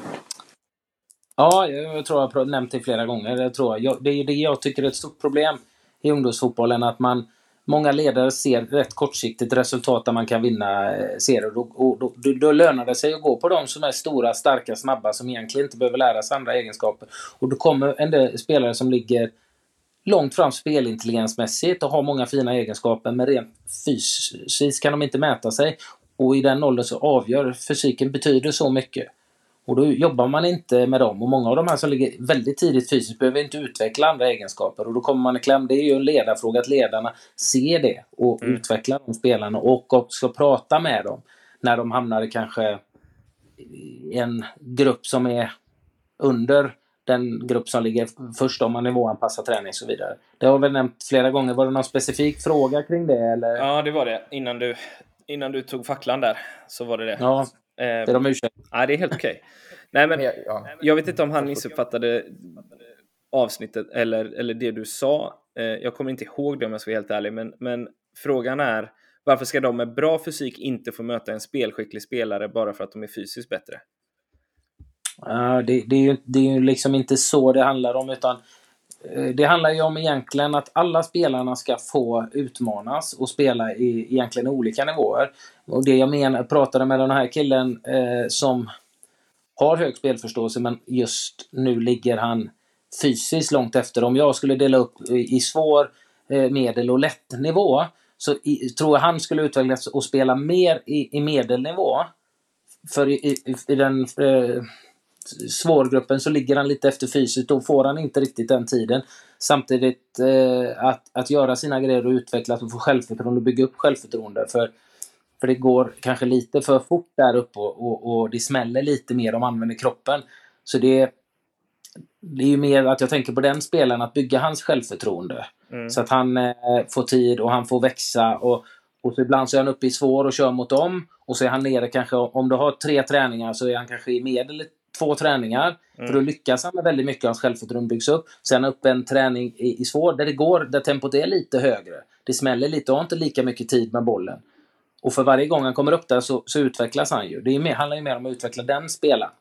Ja, jag tror jag har nämnt det flera gånger. Jag tror jag, det är det jag tycker är ett stort problem i ungdomsfotbollen. Att man, många ledare ser rätt kortsiktigt resultat där man kan vinna eh, serier. Och då, då, då, då lönar det sig att gå på de som är stora, starka, snabba som egentligen inte behöver lära sig andra egenskaper. Och då kommer en del spelare som ligger långt fram spelintelligensmässigt och har många fina egenskaper men rent fysiskt kan de inte mäta sig. Och i den åldern så avgör fysiken betyder så mycket. Och då jobbar man inte med dem. Och många av de här som ligger väldigt tidigt fysiskt behöver inte utveckla andra egenskaper. Och då kommer man i kläm. Det är ju en ledarfråga att ledarna ser det och mm. utvecklar de spelarna och också prata med dem. När de hamnar kanske i en grupp som är under den grupp som ligger först om man nivåanpassar träning och så vidare. Det har vi nämnt flera gånger. Var det någon specifik fråga kring det? Eller? Ja, det var det. Innan du innan du tog facklan där så var det det. Ja, det är de ursäkt. Nej, det är helt okej. Okay. Nej, men jag vet inte om han missuppfattade avsnittet eller, eller det du sa Eh, jag kommer inte ihåg det om jag ska vara helt ärlig, men, men frågan är varför ska de med bra fysik inte få möta en spelskicklig spelare bara för att de är fysiskt bättre? Uh, det, det, är ju, det är ju liksom inte så det handlar om, utan Eh, det handlar ju om egentligen att alla spelarna ska få utmanas och spela i egentligen olika nivåer. Och det jag menar, pratade med den här killen eh, som har hög spelförståelse, men just nu ligger han fysiskt långt efter. Om jag skulle dela upp i svår, eh, medel och lätt nivå så i, tror jag han skulle utvecklas och spela mer i, i medelnivå. För i, i, i den eh, svårgruppen så ligger han lite efter fysiskt. Då får han inte riktigt den tiden. Samtidigt eh, att, att göra sina grejer och utvecklas och få självförtroende och bygga upp självförtroende. För, för det går kanske lite för fort där uppe och, och, och det smäller lite mer om man använder kroppen. Så det, det är ju mer att jag tänker på den spelaren, att bygga hans självförtroende. Mm. Så att han eh, får tid och han får växa. Och, och så ibland så är han uppe i svår och kör mot dem. Och så är han nere kanske, om du har tre träningar så är han kanske i medel två träningar. Mm. För då lyckas han med väldigt mycket, hans självförtroende byggs upp. Sen upp en träning i, i svår, där det går, där tempot är lite högre. Det smäller lite och har inte lika mycket tid med bollen. Och för varje gång han kommer upp där så, så utvecklas han ju. Det mer, handlar ju mer om att utveckla den spelaren.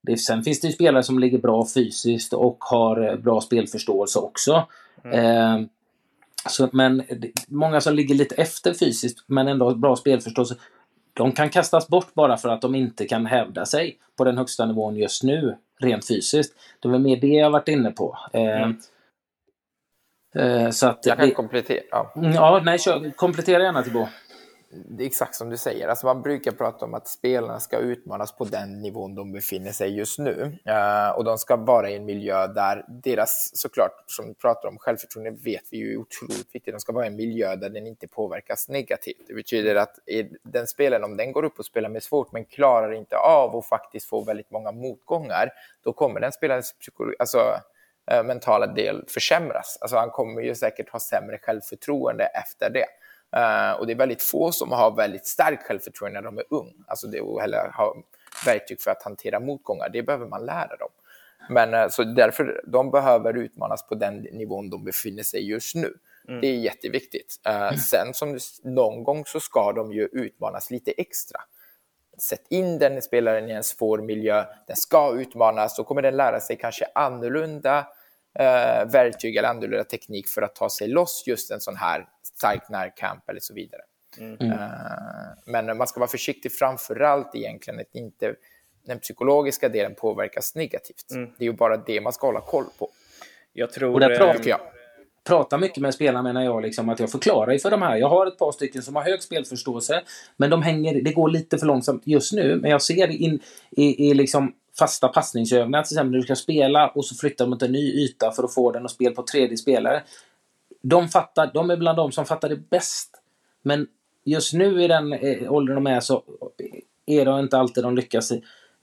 Det, sen finns det ju spelare som ligger bra fysiskt och har eh, bra spelförståelse också. Mm. Eh, så, men många som ligger lite efter fysiskt men ändå har bra spelförståelse. De kan kastas bort bara för att de inte kan hävda sig på den högsta nivån just nu, rent fysiskt. Det var mer det jag varit inne på. Eh, mm. eh, så att jag kan komplettera. Ja, ja nej, kör, komplettera gärna Tibbo det är exakt som du säger. Alltså man brukar prata om att spelarna ska utmanas på den nivån de befinner sig just nu. Uh, och de ska vara i en miljö där deras, såklart, som vi pratar om, självförtroende vet vi ju är otroligt viktigt. De ska vara i en miljö där den inte påverkas negativt. Det betyder att den spelaren, om den går upp och spelar med svårt men klarar inte av att faktiskt få väldigt många motgångar, då kommer den spelarens psykologi, alltså, uh, mentala del försämras. Alltså han kommer ju säkert ha sämre självförtroende efter det. Uh, och det är väldigt få som har väldigt starkt självförtroende när de är ung. Alltså det eller ha verktyg för att hantera motgångar, det behöver man lära dem. Men uh, så därför, de behöver utmanas på den nivån de befinner sig just nu. Mm. Det är jätteviktigt. Uh, sen som någon gång så ska de ju utmanas lite extra. Sätt in den spelaren i en svår miljö, den ska utmanas, då kommer den lära sig kanske annorlunda eh, verktyg eller annorlunda teknik för att ta sig loss just en sån här stark närkamp eller så vidare. Mm. Uh, men man ska vara försiktig framför allt egentligen att inte den psykologiska delen påverkas negativt. Mm. Det är ju bara det man ska hålla koll på. Jag tror... Och där pratar, jag, pratar mycket med spelarna menar jag, liksom, att jag förklarar ju för de här. Jag har ett par stycken som har hög spelförståelse, men de hänger, det går lite för långsamt just nu. Men jag ser in i, i liksom fasta passningsövningar, till exempel när du ska spela och så flyttar mot en ny yta för att få den att spela på tredje spelare de, fattar, de är bland de som fattar det bäst. Men just nu i den eh, åldern de är så är det inte alltid de lyckas.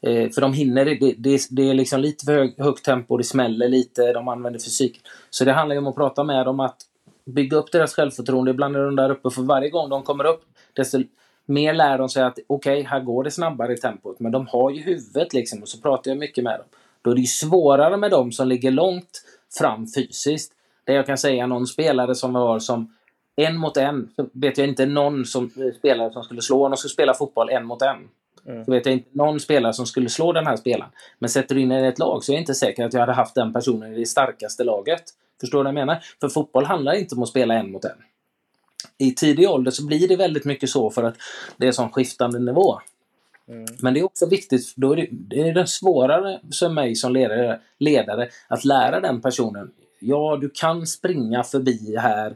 Eh, för de hinner, det, det, det är liksom lite för hög, högt tempo, det smäller lite, de använder fysik. Så det handlar ju om att prata med dem, att bygga upp deras självförtroende. Ibland är de där uppe, för varje gång de kommer upp, desto mer lär de sig att okej, okay, här går det snabbare i tempot. Men de har ju huvudet liksom, och så pratar jag mycket med dem. Då är det ju svårare med dem som ligger långt fram fysiskt. Det jag kan säga någon spelare som vi har som en mot en, så vet jag inte någon som, spelare som skulle slå, om de skulle spela fotboll en mot en. Mm. Så vet jag inte någon spelare som skulle slå den här spelaren. Men sätter du in i ett lag så är jag inte säker att jag hade haft den personen i det starkaste laget. Förstår du vad jag menar? För fotboll handlar inte om att spela en mot en. I tidig ålder så blir det väldigt mycket så för att det är sån skiftande nivå. Mm. Men det är också viktigt, då är det, det är det svårare för mig som ledare, ledare att lära den personen ja, du kan springa förbi här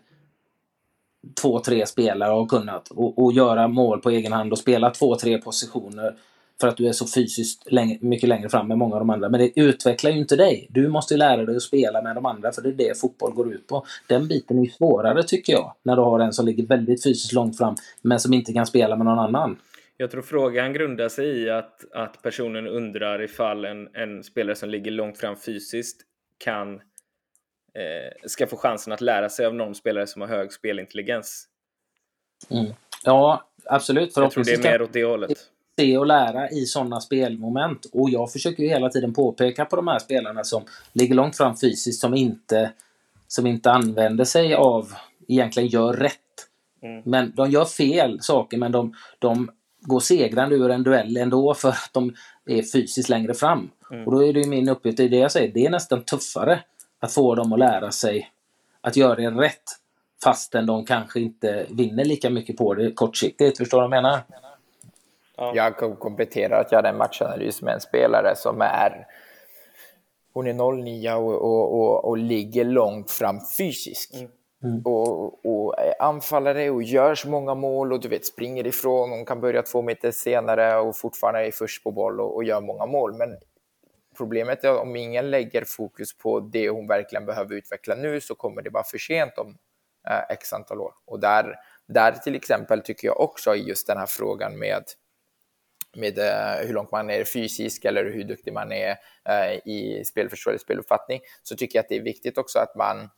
två, tre spelare har kunnat och, och, göra mål på egen hand och spela två, tre positioner för att du är så fysiskt länge, mycket längre fram med många av de andra. Men det utvecklar ju inte dig. Du måste lära dig att spela med de andra för det är det fotboll går ut på. Den biten är svårare tycker jag, när du har en som ligger väldigt fysiskt långt fram men som inte kan spela med någon annan. Jag tror frågan grundar sig i att, att personen undrar ifall en, en spelare som ligger långt fram fysiskt kan eh, ska få chansen att lära sig av någon spelare som har hög spelintelligens. Mm. Ja, absolut. Jag tror det är mer åt det hållet. Se och lära i sådana spelmoment. Och jag försöker ju hela tiden påpeka på de här spelarna som ligger långt fram fysiskt som inte som inte använder sig av, egentligen gör rätt. Mm. Men de gör fel saker men de, de går segrande ur en duell ändå för att de är fysiskt längre fram. Mm. Och då är det ju min uppgift, det är det jag säger, det är nästan tuffare att få dem att lära sig att göra det rätt fastän de kanske inte vinner lika mycket på det kortsiktigt. Förstår du vad jag menar? Ja. Jag kan komplettera att jag hade en matchanalys med en spelare som är hon är 09 och, och, och, och ligger långt fram fysiskt. Mm. Och, och är anfallare och gör så många mål och du vet springer ifrån. Hon kan börja två meter senare och fortfarande är först på boll och, och gör många mål. Men problemet är att om ingen lägger fokus på det hon verkligen behöver utveckla nu så kommer det vara för sent om eh, x antal år. Och där, där till exempel tycker jag också i just den här frågan med med eh, hur långt man är fysisk eller hur duktig man är eh, i spelförståelse, speluppfattning, så tycker jag att det är viktigt också att man,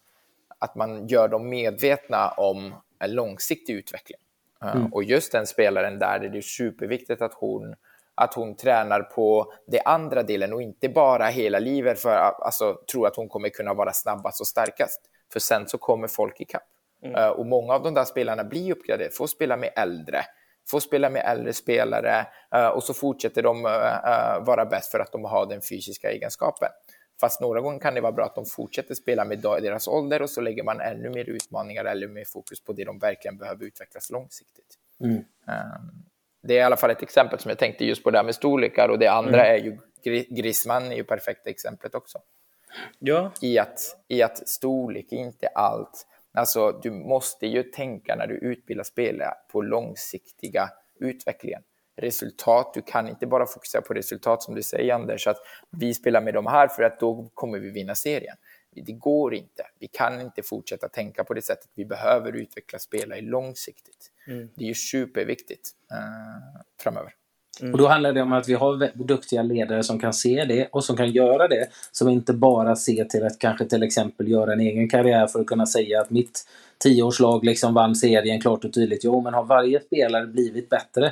att man gör dem medvetna om en långsiktig utveckling. Eh, Och just den spelaren där är det superviktigt att hon, att hon tränar på det andra delen och inte bara hela livet för att alltså, tro att hon kommer kunna vara snabbast och starkast. För sen så kommer folk ikapp. Eh, och många av de där spelarna blir uppgraderade, får spela med äldre, får spela med äldre spelare eh, och så fortsätter de eh, vara bäst för att de har den fysiska egenskapen. Fast några gånger kan det vara bra att de fortsätter spela med deras ålder och så lägger man ännu mer utmaningar eller mer fokus på det de verkligen behöver utvecklas långsiktigt. Mm. Det är i alla fall ett exempel som jag tänkte just på det här med storlekar och det andra är ju Gri- Griezmann är ju perfekta exemplet också Ja, i att, i att storlek är inte allt. Alltså, du måste ju tänka när du utbildar spelare på långsiktiga utvecklingen. Resultat, du kan inte bara fokusera på resultat som du säger Anders, att vi spelar med de här för att då kommer vi vinna serien. Det går inte. Vi kan inte fortsätta tänka på det sättet. Vi behöver utveckla spelare långsiktigt. Det är ju superviktigt eh, framöver. Och då handlar det om att vi har duktiga ledare som kan se det och som kan göra det. Som inte bara ser till att kanske till exempel göra en egen karriär för att kunna säga att mitt tioårslag liksom vann serien klart och tydligt. Jo, men har varje spelare blivit bättre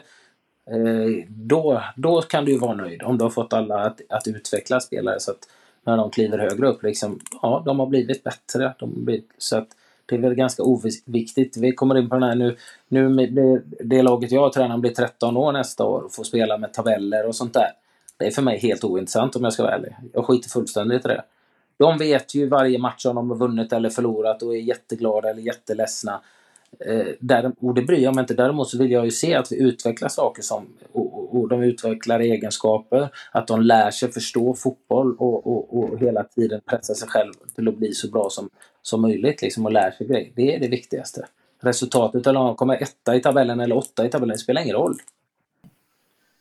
eh, då, då kan du ju vara nöjd. Om du har fått alla att, att utveckla spelare så att när de kliver högre upp, liksom, ja, de har blivit bättre. De har blivit, så att det är väl ganska oviktigt. Vi kommer in på den här nu. Nu med det, det laget jag tränar blir 13 år nästa år och får spela med tabeller och sånt där. Det är för mig helt ointressant om jag ska vara ärlig. Jag skiter fullständigt i det. De vet ju varje match om de har vunnit eller förlorat och är jätteglada eller jätteledsna. Eh, där, och det bryr jag mig inte. Däremot så vill jag ju se att vi utvecklar saker som och, de utvecklar egenskaper. Att de lär sig förstå fotboll och, och, och hela tiden pressa sig själv till att bli så bra som, som möjligt. Liksom, och lär sig grejer. Det är det viktigaste. Resultatet, eller om de kommer etta i tabellen eller åtta i tabellen, spelar ingen roll.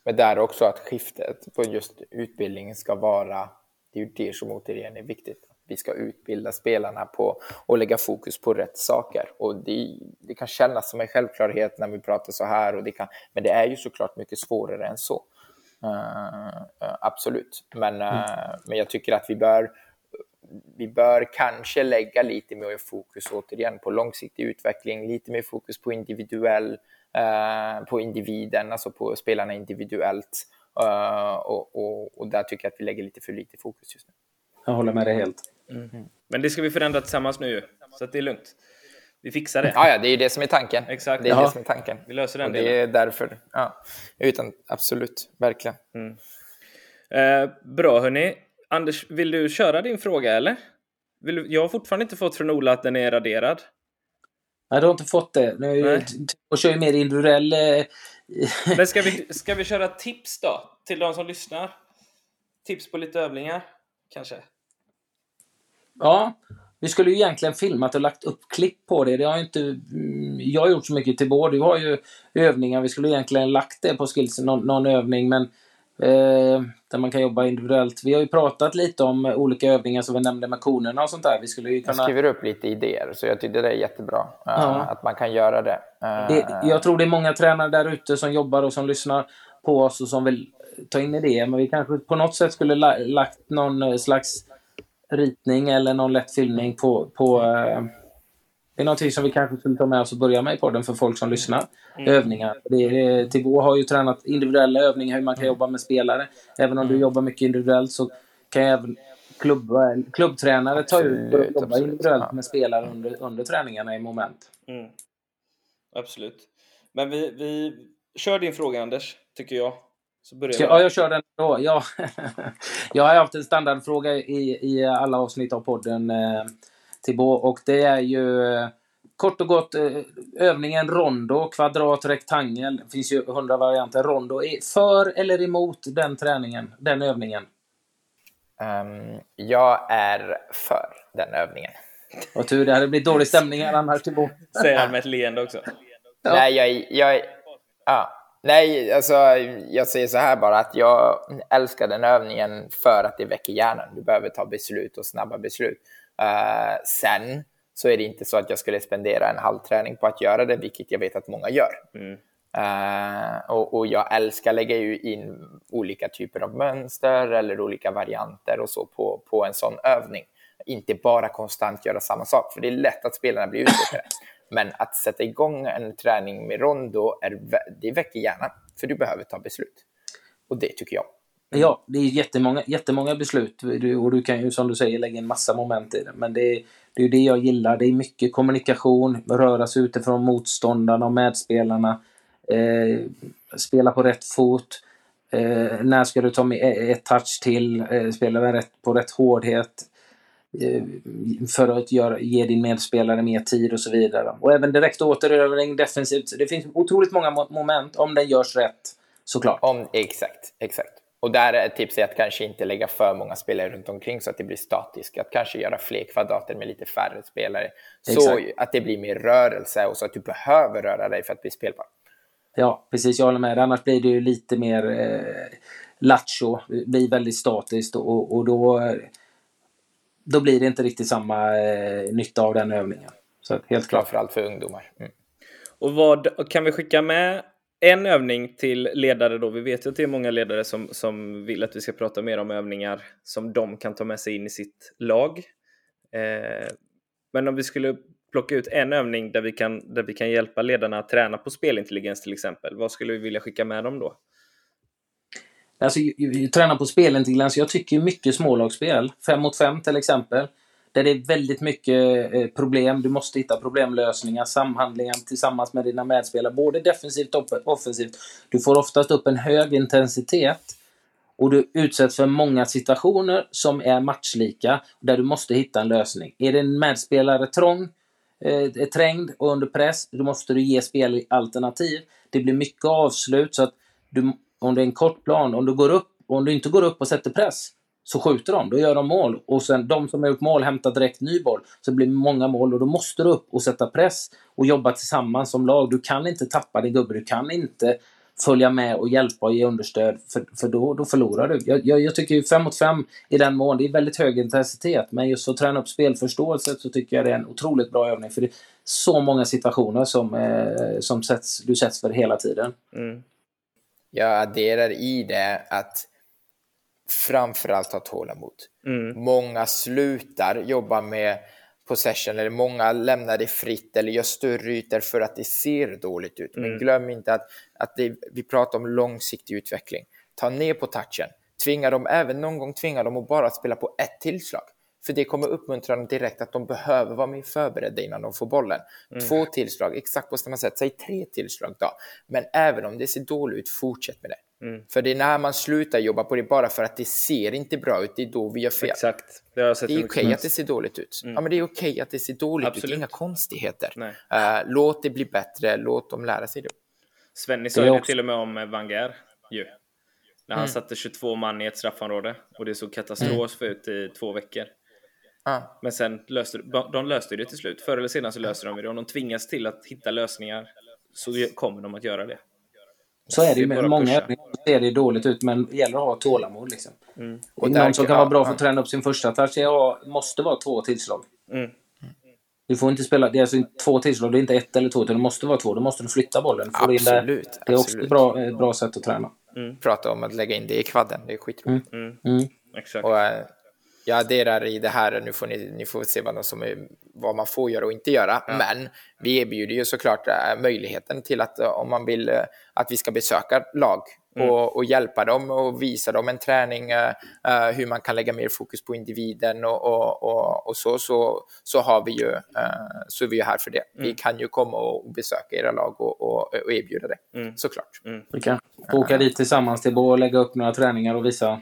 Men där också att skiftet på just utbildningen ska vara, det är ju det som återigen är viktigt. Vi ska utbilda spelarna på och lägga fokus på rätt saker. Och det, det kan kännas som en självklarhet när vi pratar så här, och det kan, men det är ju såklart mycket svårare än så. Uh, absolut, men, uh, men jag tycker att vi bör vi bör kanske lägga lite mer fokus återigen på långsiktig utveckling, lite mer fokus på individuell, eh, på individen, alltså på spelarna individuellt. Eh, och, och, och där tycker jag att vi lägger lite för lite fokus just nu. Jag håller med dig helt. Men det ska vi förändra tillsammans nu ju. Så att det är lugnt. Vi fixar det. Ja, ja, det är ju det som är tanken. Exakt. Det är Ja. det som är tanken. Vi löser den och det är därför, ja, utan absolut, verkligen. Eh, bra hörni. Anders, vill du köra din fråga eller? Vill du, jag har fortfarande inte fått från Ola att den är raderad. Nej, du har inte fått det. Nu, och kör ju mer individuell... Eh, Men ska vi, ska vi köra tips då? Till de som lyssnar? Tips på lite övningar, kanske? Ja, vi skulle ju egentligen filmat och lagt upp klipp på det. Det har inte mm, jag har gjort så mycket till vår. Du har ju övningar. Vi skulle egentligen lagt det på skills, någon, någon övning, men eh, där man kan jobba individuellt. Vi har ju pratat lite om olika övningar som vi nämnde med konerna och sånt där. Vi skulle ju Jag kunna... skriver upp lite idéer, så jag tycker det är jättebra eh, Ja. att man kan göra det. Eh, Det, jag tror det är många tränare där ute som jobbar och som lyssnar på oss och som vill ta in idéer. Men vi kanske på något sätt skulle la, lagt någon eh, slags ritning eller någon lätt filmning på... på eh, det är någonting som vi kanske skulle ta med oss och börja med i podden för folk som lyssnar. Övningar. Det är, Tibå har ju tränat individuella övningar hur man kan jobba med spelare. Även om du jobbar mycket individuellt så kan jag även klubb, klubbtränare tar ut och absolut. individuellt med spelare under, under träningarna i moment. Mm. Absolut. Men vi, vi kör din fråga Anders, tycker jag. Så börjar Ska, ja, jag kör den då. Ja. jag har haft en standardfråga i, i alla avsnitt av podden, eh, Thibaut, och det är ju eh, kort och gott eh, övningen rondo, kvadrat, rektangel. Det finns ju hundra varianter. Rondo. Är för eller emot den träningen, den övningen? Ehm, jag är för den övningen. Vad tur, det hade blivit dålig stämning här annars, Thibaut. Säger han med ett leende också. Ja. Nej, jag, jag, ja. Nej, alltså jag säger så här bara att jag älskar den övningen för att det väcker hjärnan. Du behöver ta beslut och snabba beslut. Eh, sen så är det inte så att jag skulle spendera en halv träning på att göra det, vilket jag vet att många gör. Mm. Eh, och, och jag älskar lägga ju in olika typer av mönster eller olika varianter och så på, på en sån övning. Inte bara konstant göra samma sak, för det är lätt att spelarna blir uttråkade. Men att sätta igång en träning med rondo, är, det väcker hjärnan, för du behöver ta beslut. Och det tycker jag. Mm. Ja, det är jättemånga, jättemånga beslut och du kan ju som du säger lägga en massa moment i det. Men det är, det är ju det jag gillar. Det är mycket kommunikation, röra sig utifrån motståndarna och medspelarna. Eh, spela på rätt fot. Eh, när ska du ta med e-, ett touch till? Eh, spela rätt, på rätt hårdhet. Eh, för att göra, ge din medspelare mer tid och så vidare. Och även direkt återövring defensivt. Det finns otroligt många mo- moment om den görs rätt. Såklart. Om, exakt, exakt. Och där är ett tips att kanske inte lägga för många spelare runt omkring så att det blir statiskt. Att kanske göra fler kvadrater med lite färre spelare. Så Exakt. att det blir mer rörelse och så att du behöver röra dig för att bli spelbar. Ja, precis. Jag håller med. Annars blir det ju lite mer eh, lattjo. Blir väldigt statiskt och, och då, då blir det inte riktigt samma eh, nytta av den övningen. Så helt klart. Framförallt för ungdomar. Mm. Och vad kan vi skicka med en övning till ledare då? Vi vet ju att det är många ledare som, som vill att vi ska prata mer om övningar som de kan ta med sig in i sitt lag. Eh, men om vi skulle plocka ut en övning där vi, kan, där vi kan hjälpa ledarna att träna på spelintelligens till exempel, vad skulle vi vilja skicka med dem då? Alltså, jag, ju- på spelintelligens. Jag tycker mycket smålagsspel. Fem mot fem till exempel. Där det är väldigt mycket eh, problem. Du måste hitta problemlösningar, samhandlingar tillsammans med dina medspelare. Både defensivt och offensivt. Du får oftast upp en hög intensitet. Och du utsätts för många situationer som är matchlika. Där du måste hitta en lösning. Är din medspelare trång, eh, är trängd och under press, då måste du ge spelalternativ. Det blir mycket avslut. så att du, om det är en kort plan, om du går upp, om du inte går upp och sätter press, så skjuter de. Då gör de mål. Och sen de som har gjort mål hämtar direkt ny boll. Så det blir många mål och då måste du upp och sätta press och jobba tillsammans som lag. Du kan inte tappa din gubbe. Du kan inte följa med och hjälpa och ge understöd, för, för då, då förlorar du. Jag, jag, jag tycker ju 5 mot 5 i den mån, det är väldigt hög intensitet, men just för att träna upp spelförståelse så tycker jag det är en otroligt bra övning, för det är så många situationer som, eh, som sätts, du sätts för hela tiden. Mm. Jag adderar i det att framförallt ha tålamod. Mm. Många slutar jobba med possession eller många lämnar det fritt eller gör större ytor för att det ser dåligt ut. Men Mm. glöm inte att, att det, vi pratar om långsiktig utveckling. Ta ner på touchen. Tvinga dem, även någon gång tvinga dem att bara spela på ett tillslag. För det kommer uppmuntra dem direkt att de behöver vara mer förberedda innan de får bollen. Två tillslag, exakt på samma sätt. Säg tre tillslag då. Men även om det ser dåligt ut, fortsätt med det. Mm. För det är när man slutar jobba på det bara för att det ser inte bra ut, det är då vi gör fel. Exakt. Det har jag sett Det är okej mycket att det ser dåligt ut. Ja, men det är okej att det ser dåligt ut. Det Absolut. är inga konstigheter. Eh, låt det bli bättre, låt dem lära sig det. Svenny sa ju också- till och med om eh, Wenger ju. När Mm. han satte 22 man i ett straffområde och det såg katastrof Mm. ut i två veckor. Ja. Men sen löste de löste det till slut. Förr eller senare så löser de det. Om de tvingas till att hitta lösningar så kommer de att göra det. Så är det ju med många ser det dåligt ut, men det gäller att ha tålamod. Liksom. Mm. Och någon som kan ja, vara bra för att träna upp sin första touch måste vara två tillslag. Mm. Du får inte spela, det är alltså två tillslag, det är inte ett eller två, utan det måste vara två. Då måste du flytta bollen. Få in det. Absolut. Det är också absolut. ett bra, ett bra sätt att träna. Prata om att lägga in det i kvadden, det är skitroligt. Mm. Mm. Exakt. Och, eh, jag adderar i det här, nu får ni, ni får se vad, som är, vad man får göra och inte göra. Men vi erbjuder ju såklart eh, möjligheten till att eh, om man vill eh, att vi ska besöka lag mm. och, och, hjälpa dem och visa dem en träning, uh, hur man kan lägga mer fokus på individen och, och, och, och så, så, så, har vi ju, uh, så är vi ju här för det. Mm. Vi kan ju komma och besöka era lag och, och, och erbjuda det, mm. såklart. Mm. Vi kan åka dit tillsammans till Bo och lägga upp några träningar och visa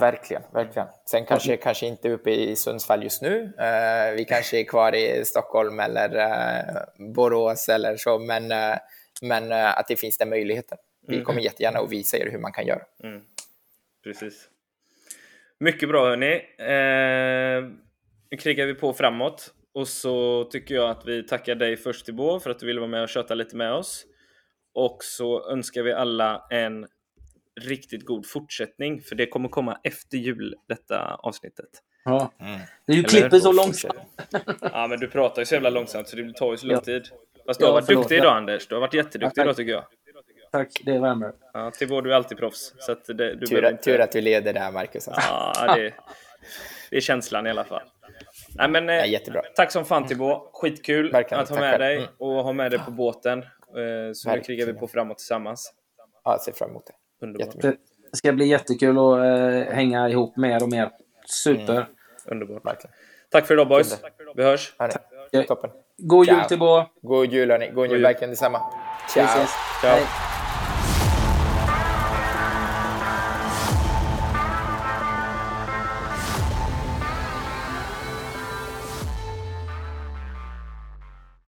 Verkligen, verkligen. Sen kanske, kanske inte uppe i Sundsvall just nu. Uh, vi kanske är kvar i Stockholm eller uh, Borås eller så, men, uh, men att det finns den möjligheten. Vi mm. kommer jättegärna att visa er hur man kan göra. Mm. Precis. Mycket bra hörni. Nu krigar vi på framåt och så tycker jag att vi tackar dig först till för att du ville vara med och köta lite med oss. Och så önskar vi alla en riktigt god fortsättning, för det kommer komma efter jul, detta avsnittet. Ja, mm. det är ju klippet så långsamt. ja, men du pratar ju så jävla långsamt så det tar ju så lång tid. Fast du har varit duktig idag Anders. Du har varit jätteduktig idag tycker jag. Tack, det värmer. Ja, till vår du är alltid proffs. Så att det, du tur, inte... tur att du leder där, Marcus. Alltså. Ja, det, det är känslan i alla fall. Nej, men, ja, jättebra. Tack som fan Tibå. Skitkul Verkligen, att ha med dig och ha med dig på båten. Eh, så Verkligen. nu krigar vi på framåt tillsammans. Ja, jag ser fram emot det. Underbart. Det ska bli jättekul att äh, hänga ihop mer och mer. Super. Mm. Underbart. Verkligen. Tack för idag boys. Vi hörs. Toppen. God jul till Bo. God jul hörni. God jul. Verkligen detsamma. Ciao. Ciao.